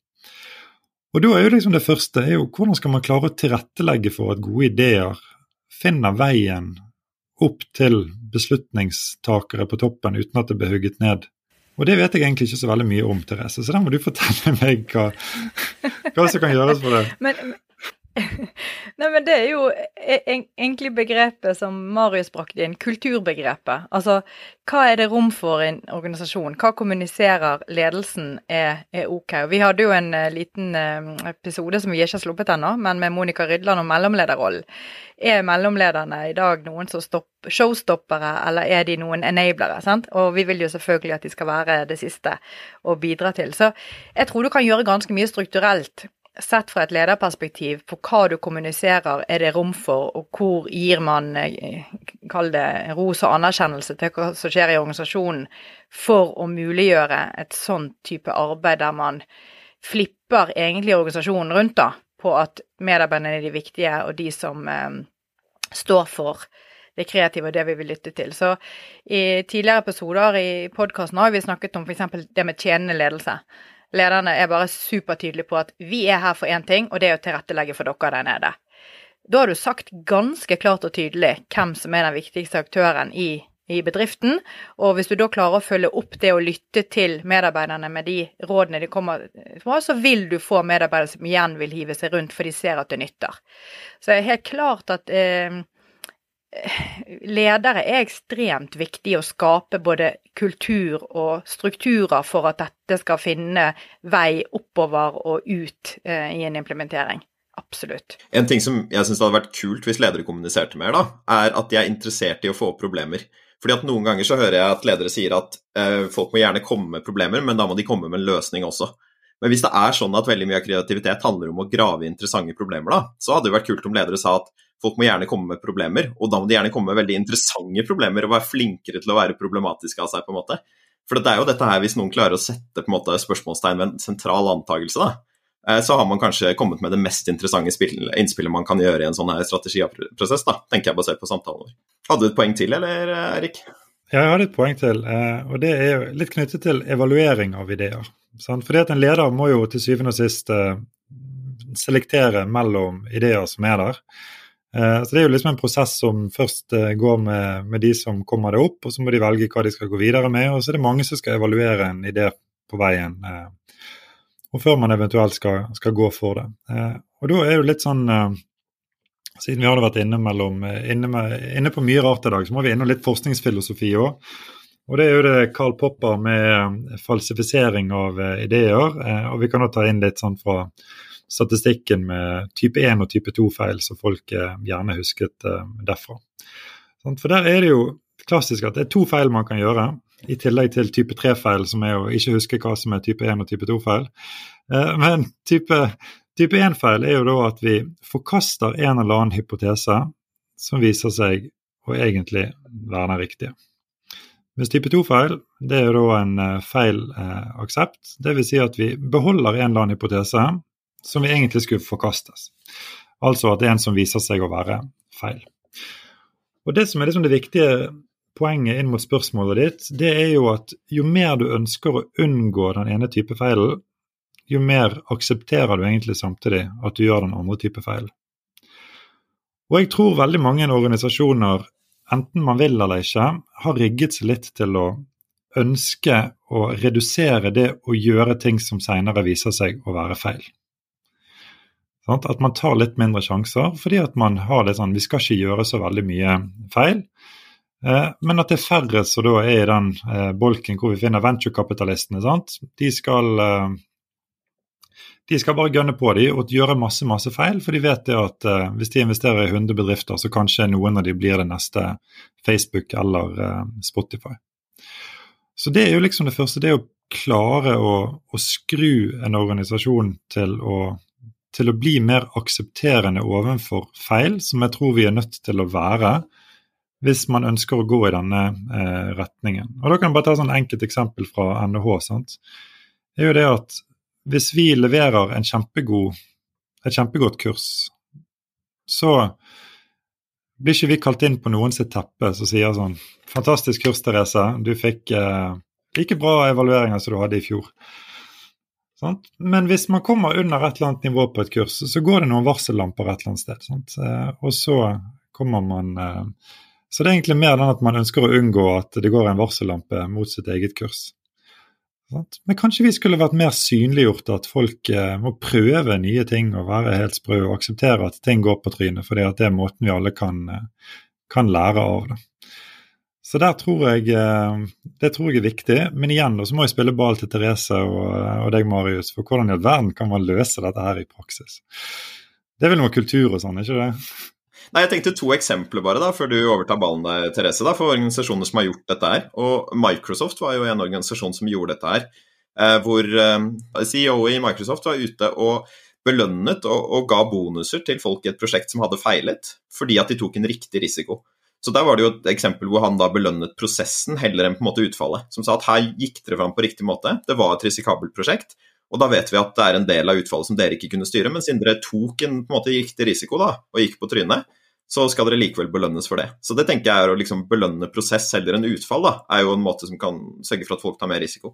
Og da er jo liksom det første er jo hvordan skal man klare å tilrettelegge for at gode ideer finner veien opp til beslutningstakere på toppen uten at det blir hugget ned. Og det vet jeg egentlig ikke så veldig mye om, Therese, så da må du fortelle meg hva, hva som kan gjøres for det. Men, Nei, men det er jo e, egentlig begrepet som Marius brakte inn, kulturbegrepet. Altså, hva er det rom for i en organisasjon? Hva kommuniserer ledelsen er, er ok? Vi hadde jo en uh, liten uh, episode som vi ikke har sluppet ennå, men med Monica Rydland om mellomlederrollen. Er mellomlederne i dag noen som stopper showstoppere, eller er de noen enablere? sant? Og vi vil jo selvfølgelig at de skal være det siste å bidra til. Så jeg tror du kan gjøre ganske mye strukturelt sett fra et lederperspektiv på hva du kommuniserer, er det rom for, og hvor gir man, eh, kall det ros og anerkjennelse til hva som skjer i organisasjonen, for å muliggjøre et sånn type arbeid der man flipper egentlig organisasjonen rundt, da, på at medarbeiderne er de viktige, og de som eh, står for det kreative og det vi vil lytte til. Så i tidligere episoder i podkasten har vi snakket om f.eks. det med tjenende ledelse lederne er bare supertydelige på at vi er her for én ting, og det er å tilrettelegge for dere der nede. Da har du sagt ganske klart og tydelig hvem som er den viktigste aktøren i, i bedriften, og hvis du da klarer å følge opp det og lytte til medarbeiderne med de rådene de kommer fra, så vil du få medarbeidere som igjen vil hive seg rundt, for de ser at det nytter. Så det er helt klart at eh, ledere er ekstremt viktig å skape både kultur og strukturer for at dette skal finne vei oppover og ut eh, i en implementering. Absolutt. En ting som jeg syns hadde vært kult hvis ledere kommuniserte mer, da, er at de er interessert i å få opp problemer. Fordi at Noen ganger så hører jeg at ledere sier at eh, folk må gjerne komme med problemer, men da må de komme med en løsning også. Men hvis det er sånn at veldig mye av kreativitet handler om å grave interessante problemer, da, så hadde det vært kult om ledere sa at folk må gjerne komme med problemer, og da må de gjerne komme med veldig interessante problemer og være flinkere til å være problematiske av seg, på en måte. For det er jo dette her, hvis noen klarer å sette på en måte spørsmålstegn ved en sentral antakelse, da, eh, så har man kanskje kommet med det mest interessante innspillet man kan gjøre i en sånn her strategiprosess, da, tenker jeg basert på samtalen vår. Hadde du et poeng til, eller Erik? Ja, jeg hadde et poeng til, eh, og det er litt knyttet til evaluering av ideer. Fordi at en leder må jo til syvende og sist eh, selektere mellom ideer som er der. Eh, så Det er jo liksom en prosess som først eh, går med, med, de som kommer det opp, og så må de velge hva de skal gå videre med. Og så er det mange som skal evaluere en idé på veien, eh, og før man eventuelt skal, skal gå for det. Og da er det jo litt sånn Siden vi har vært inne, mellom, inne, med, inne på mye rart i dag, så må vi innom litt forskningsfilosofi òg. Og det er jo det Karl Popper med falsifisering av ideer. Og vi kan også ta inn litt sånn fra statistikken med type 1 og type 2-feil, som folk eh, gjerne husket eh, derfra. For der er det jo klassisk at det er to feil man kan gjøre, i tillegg til type 3-feil, som er å ikke huske hva som er type 1 og type 2-feil. Eh, men type, type 1-feil er jo da at vi forkaster en eller annen hypotese som viser seg å egentlig være den riktige. Mens type 2-feil det er jo da en feil eh, aksept. Dvs. Si at vi beholder en eller annen hypotese som vi egentlig skulle forkastes. Altså at det er en som viser seg å være feil. Og Det som er liksom det viktige poenget inn mot spørsmålet ditt, det er jo at jo mer du ønsker å unngå den ene type feilen, jo mer aksepterer du egentlig samtidig at du gjør den andre type feil. Og jeg tror veldig mange organisasjoner, enten man vil eller ikke, har rigget seg litt til å ønske å redusere det å gjøre ting som senere viser seg å være feil. At man tar litt mindre sjanser, fordi at man har det sånn Vi skal ikke gjøre så veldig mye feil. Eh, men at det er færre som da er i den eh, bolken hvor vi finner venturekapitalistene. De skal eh, de skal bare gønne på de og gjøre masse masse feil, for de vet det at hvis de investerer i 100 bedrifter, så kanskje noen av de blir det neste Facebook eller Spotify. Så det er jo liksom det første. Det er å klare å, å skru en organisasjon til å til å bli mer aksepterende overfor feil, som jeg tror vi er nødt til å være hvis man ønsker å gå i denne eh, retningen. Og Da kan jeg bare ta et sånn enkelt eksempel fra NHH. sant? Det er jo det at Hvis vi leverer en kjempegod, et kjempegodt kurs, så blir ikke vi kalt inn på noens teppe som sier sånn Fantastisk kurs, Therese. Du fikk eh, like bra evalueringer som du hadde i fjor. Sant? Men hvis man kommer under et eller annet nivå på et kurs, så går det noen varsellamper et eller annet sted. Sant? Eh, og så kommer man eh, Så det er egentlig mer den at man ønsker å unngå at det går en varsellampe mot sitt eget kurs. Men kanskje vi skulle vært mer synliggjort at folk eh, må prøve nye ting og være helt sprø og akseptere at ting går på trynet, fordi at det er måten vi alle kan, kan lære av det. Så der tror jeg, eh, det tror jeg er viktig. Men igjen så må jeg spille ball til Therese og, og deg, Marius. For hvordan i all verden kan man løse dette her i praksis? Det er vel noe kultur og sånn, ikke det? Nei, Jeg tenkte to eksempler bare da, før du overtar ballen der, Therese, da, for organisasjoner som har gjort dette her. Og Microsoft var jo en organisasjon som gjorde dette her. Eh, hvor eh, CEO i Microsoft var ute og belønnet og, og, ga bonuser til folk i et prosjekt som hadde feilet, fordi at de tok en riktig risiko. Så der var det jo et eksempel hvor han da belønnet prosessen heller enn på en måte utfallet. Som sa at her gikk dere fram på riktig måte, det var et risikabelt prosjekt. Og da vet vi at det er en del av utfallet som dere ikke kunne styre, men siden dere tok en på en måte riktig risiko da, og gikk på trynet, så skal dere likevel belønnes for det. Så det tenker jeg er å liksom belønne prosess heller enn utfall, da, er jo en måte som kan sørge for at folk tar mer risiko.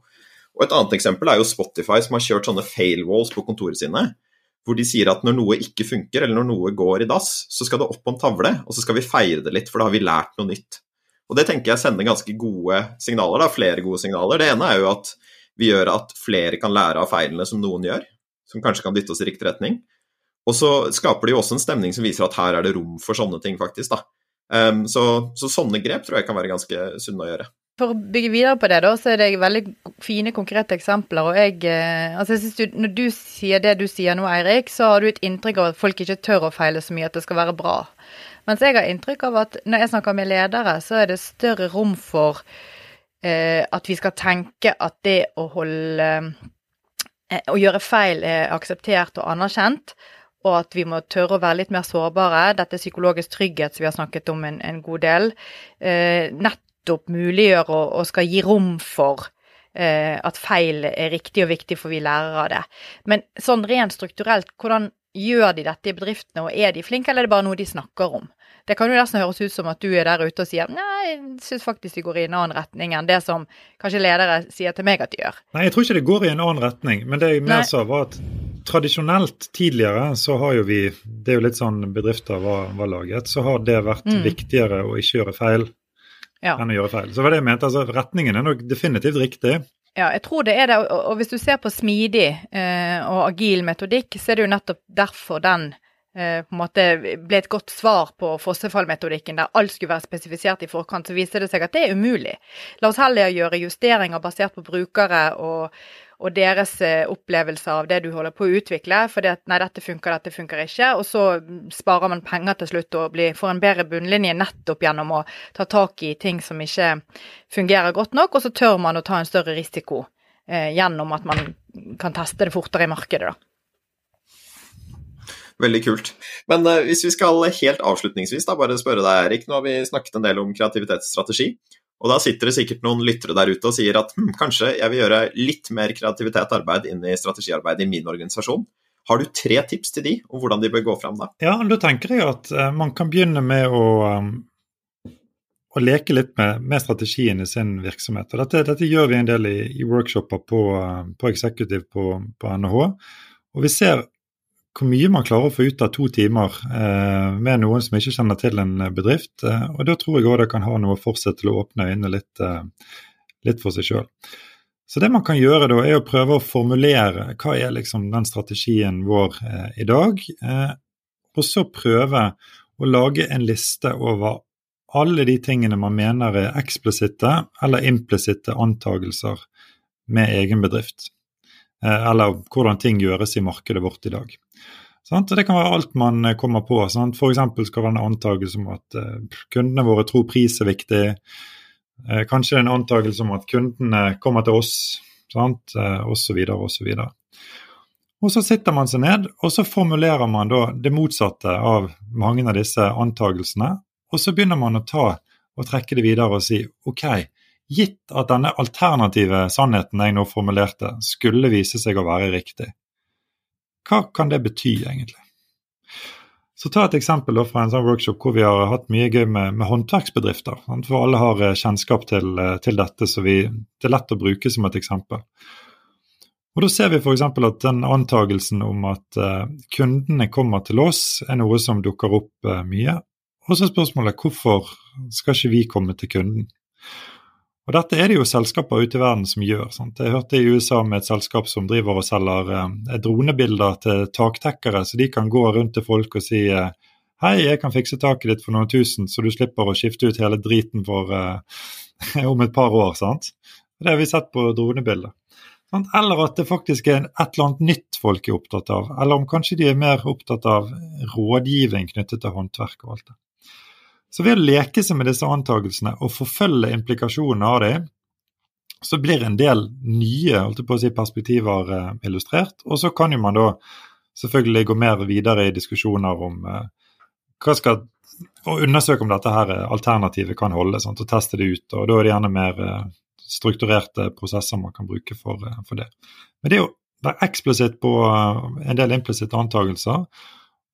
Og Et annet eksempel er jo Spotify, som har kjørt sånne fail walls på kontorene sine. Hvor de sier at når noe ikke funker, eller når noe går i dass, så skal det opp på en tavle, og så skal vi feire det litt, for da har vi lært noe nytt. Og Det tenker jeg sender ganske gode signaler, da, flere gode signaler. Det ene er jo at vi gjør at flere kan lære av feilene som noen gjør, som kanskje kan dytte oss i riktig retning. Og så skaper de jo også en stemning som viser at her er det rom for sånne ting, faktisk. da. Um, så, så, sånne grep tror jeg kan være ganske sunne å gjøre. For å bygge videre på det, da, så er det veldig fine, konkrete eksempler. Og jeg, eh, altså jeg synes du, Når du sier det du sier nå, Eirik, så har du et inntrykk av at folk ikke tør å feile så mye, at det skal være bra. Mens jeg har inntrykk av at når jeg snakker med ledere, så er det større rom for eh, at vi skal tenke at det å holde eh, Å gjøre feil er akseptert og anerkjent og at vi må tørre å være litt mer sårbare. Dette er psykologisk trygghet som vi har snakket om en, en god del. Eh, nettopp muliggjør og, og, skal gi rom for eh, at feil er riktig og viktig, for vi lærer av det. Men sånn rent strukturelt, hvordan gjør de dette i bedriftene, og er de flinke, eller er det bare noe de snakker om? Det kan jo nesten høres ut som at du er der ute og sier nei, jeg syns faktisk de går i en annen retning enn det som kanskje ledere sier til meg at de gjør. Nei, jeg tror ikke det går i en annen retning, men det jeg mer sa var at tradisjonelt tidligere så har jo vi, det er jo litt sånn bedrifter var, var laget, så har det vært mm. viktigere å ikke gjøre feil ja. enn å gjøre feil. Så var det jeg mente, altså retningen er nok definitivt riktig. Ja, jeg tror det er det. Og hvis du ser på smidig eh, og agil metodikk, så er det jo nettopp derfor den Eh, på en måte ble et godt svar på fossefallmetodikken, der alt skulle være spesifisert i forkant, så viser det seg at det er umulig. La oss heller gjøre justeringer basert på brukere og, og deres opplevelser opplevelse av det du holder på å utvikle. For det at nei, dette funker, dette funker ikke. Og så sparer man penger til slutt og blir, får en bedre bunnlinje nettopp gjennom å ta tak i ting som ikke fungerer godt nok, og så tør man å ta en større risiko eh, gjennom at man kan teste det fortere i markedet. da. Veldig kult. Men uh, hvis vi skal helt avslutningsvis da, bare spørre deg, Erik. Nå har vi snakket en del om kreativitetsstrategi. Og da sitter det sikkert noen lyttere der ute og sier at hm, kanskje jeg vil gjøre litt mer kreativitet arbeid inn i strategiarbeid i min organisasjon. Har du tre tips til de om hvordan de bør gå fram da? Ja, da tenker jeg at uh, man kan begynne med å, um, å leke litt med, med, strategien i sin virksomhet. Og dette, dette gjør vi en del i, i workshoper på, uh, på Executive på, på NHH. Og vi ser hvor mye man klarer å få ut av to timer eh, med noen som ikke kjenner til en eh, bedrift. Eh, og Da tror jeg òg det kan ha noe for seg til å åpne øynene litt, eh, litt for seg sjøl. Så det man kan gjøre da, er å prøve å formulere hva er liksom den strategien vår eh, i dag. Eh, og så prøve å lage en liste over alle de tingene man mener er eksplisitte eller implisitte antagelser med egen bedrift. Eller hvordan ting gjøres i markedet vårt i dag. Sant? Det kan være alt man eh, kommer på. Sant? For skal det være en antakelse om at uh, kundene våre tror pris er viktig. Kanskje en antakelse om at kundene kommer til oss, sant? og osv. osv. Og så sitter man seg ned, og så formulerer man da det motsatte av mange av disse antakelsene. Og så begynner man å ta og trekke det videre og si OK, gitt at denne alternative sannheten jeg nå formulerte, skulle vise seg å være riktig, hva kan det bety, egentlig? Så ta et eksempel fra en sånn workshop hvor vi har hatt mye gøy med, med håndverksbedrifter. For alle har kjennskap til, til dette, så vi, det er lett å bruke som et eksempel. Og Da ser vi f.eks. at den antagelsen om at uh, kundene kommer til oss, er noe som dukker opp mye. Og så er spørsmålet hvorfor skal ikke vi komme til kunden? Og Dette er det jo selskaper ute i verden som gjør. Sant? Jeg hørte i USA med et selskap som driver og selger eh, dronebilder til taktekkere, så de kan gå rundt til folk og si hei, jeg kan fikse taket ditt for noen tusen, så du slipper å skifte ut hele driten for om et par år. sant? Det har vi sett på dronebilder. Eller at det faktisk er et eller annet nytt folk er opptatt av. Eller om kanskje de er mer opptatt av rådgivning knyttet til håndverk og alt det. Så ved å leke seg med disse antakelsene og forfølge implikasjonene av dem, så blir en del nye si, perspektiver eh, illustrert. Og så kan jo man da selvfølgelig gå mer videre i diskusjoner om eh, hva skal og undersøke om dette her alternativet kan holde, sant, og teste det ut. og Da er det gjerne mer eh, strukturerte prosesser man kan bruke for, eh, for det. Men det å være eksplisitt på eh, en del implisitte antakelser,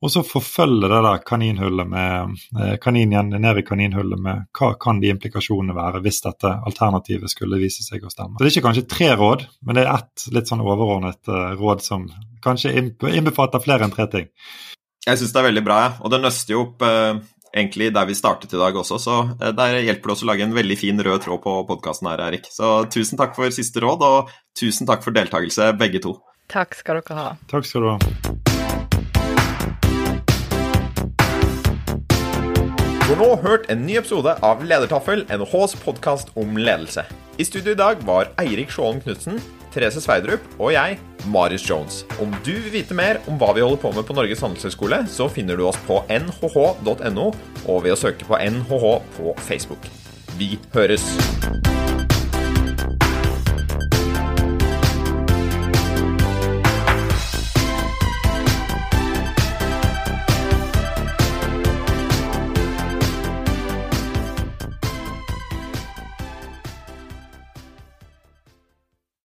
og så forfølge det der kaninhullet med eh, kaninen ned i kaninhullet med hva kan de implikasjonene være hvis dette alternativet skulle vise seg å stemme. Så Det er ikke kanskje tre råd, men det er ett litt sånn overordnet råd som kanskje innbefatter flere enn tre ting. Jeg syns det er veldig bra, og det nøster jo opp egentlig der vi startet i dag også, så eh, der hjelper det oss å lage en veldig fin rød tråd på podkasten her, Erik. Så tusen takk for siste råd, og tusen takk for deltakelse, begge to. Takk skal dere ha. Takk skal du ha. Har nå hørt en ny episode av Ledertaffel, NHHs podkast om ledelse. I studio i dag var Eirik Sjålen Knutsen, Therese Sveidrup og jeg, Marius Jones. Om du vil vite mer om hva vi holder på med på Norges handelshøyskole, så finner du oss på nhh.no og ved å søke på NHH på Facebook. Vi høres!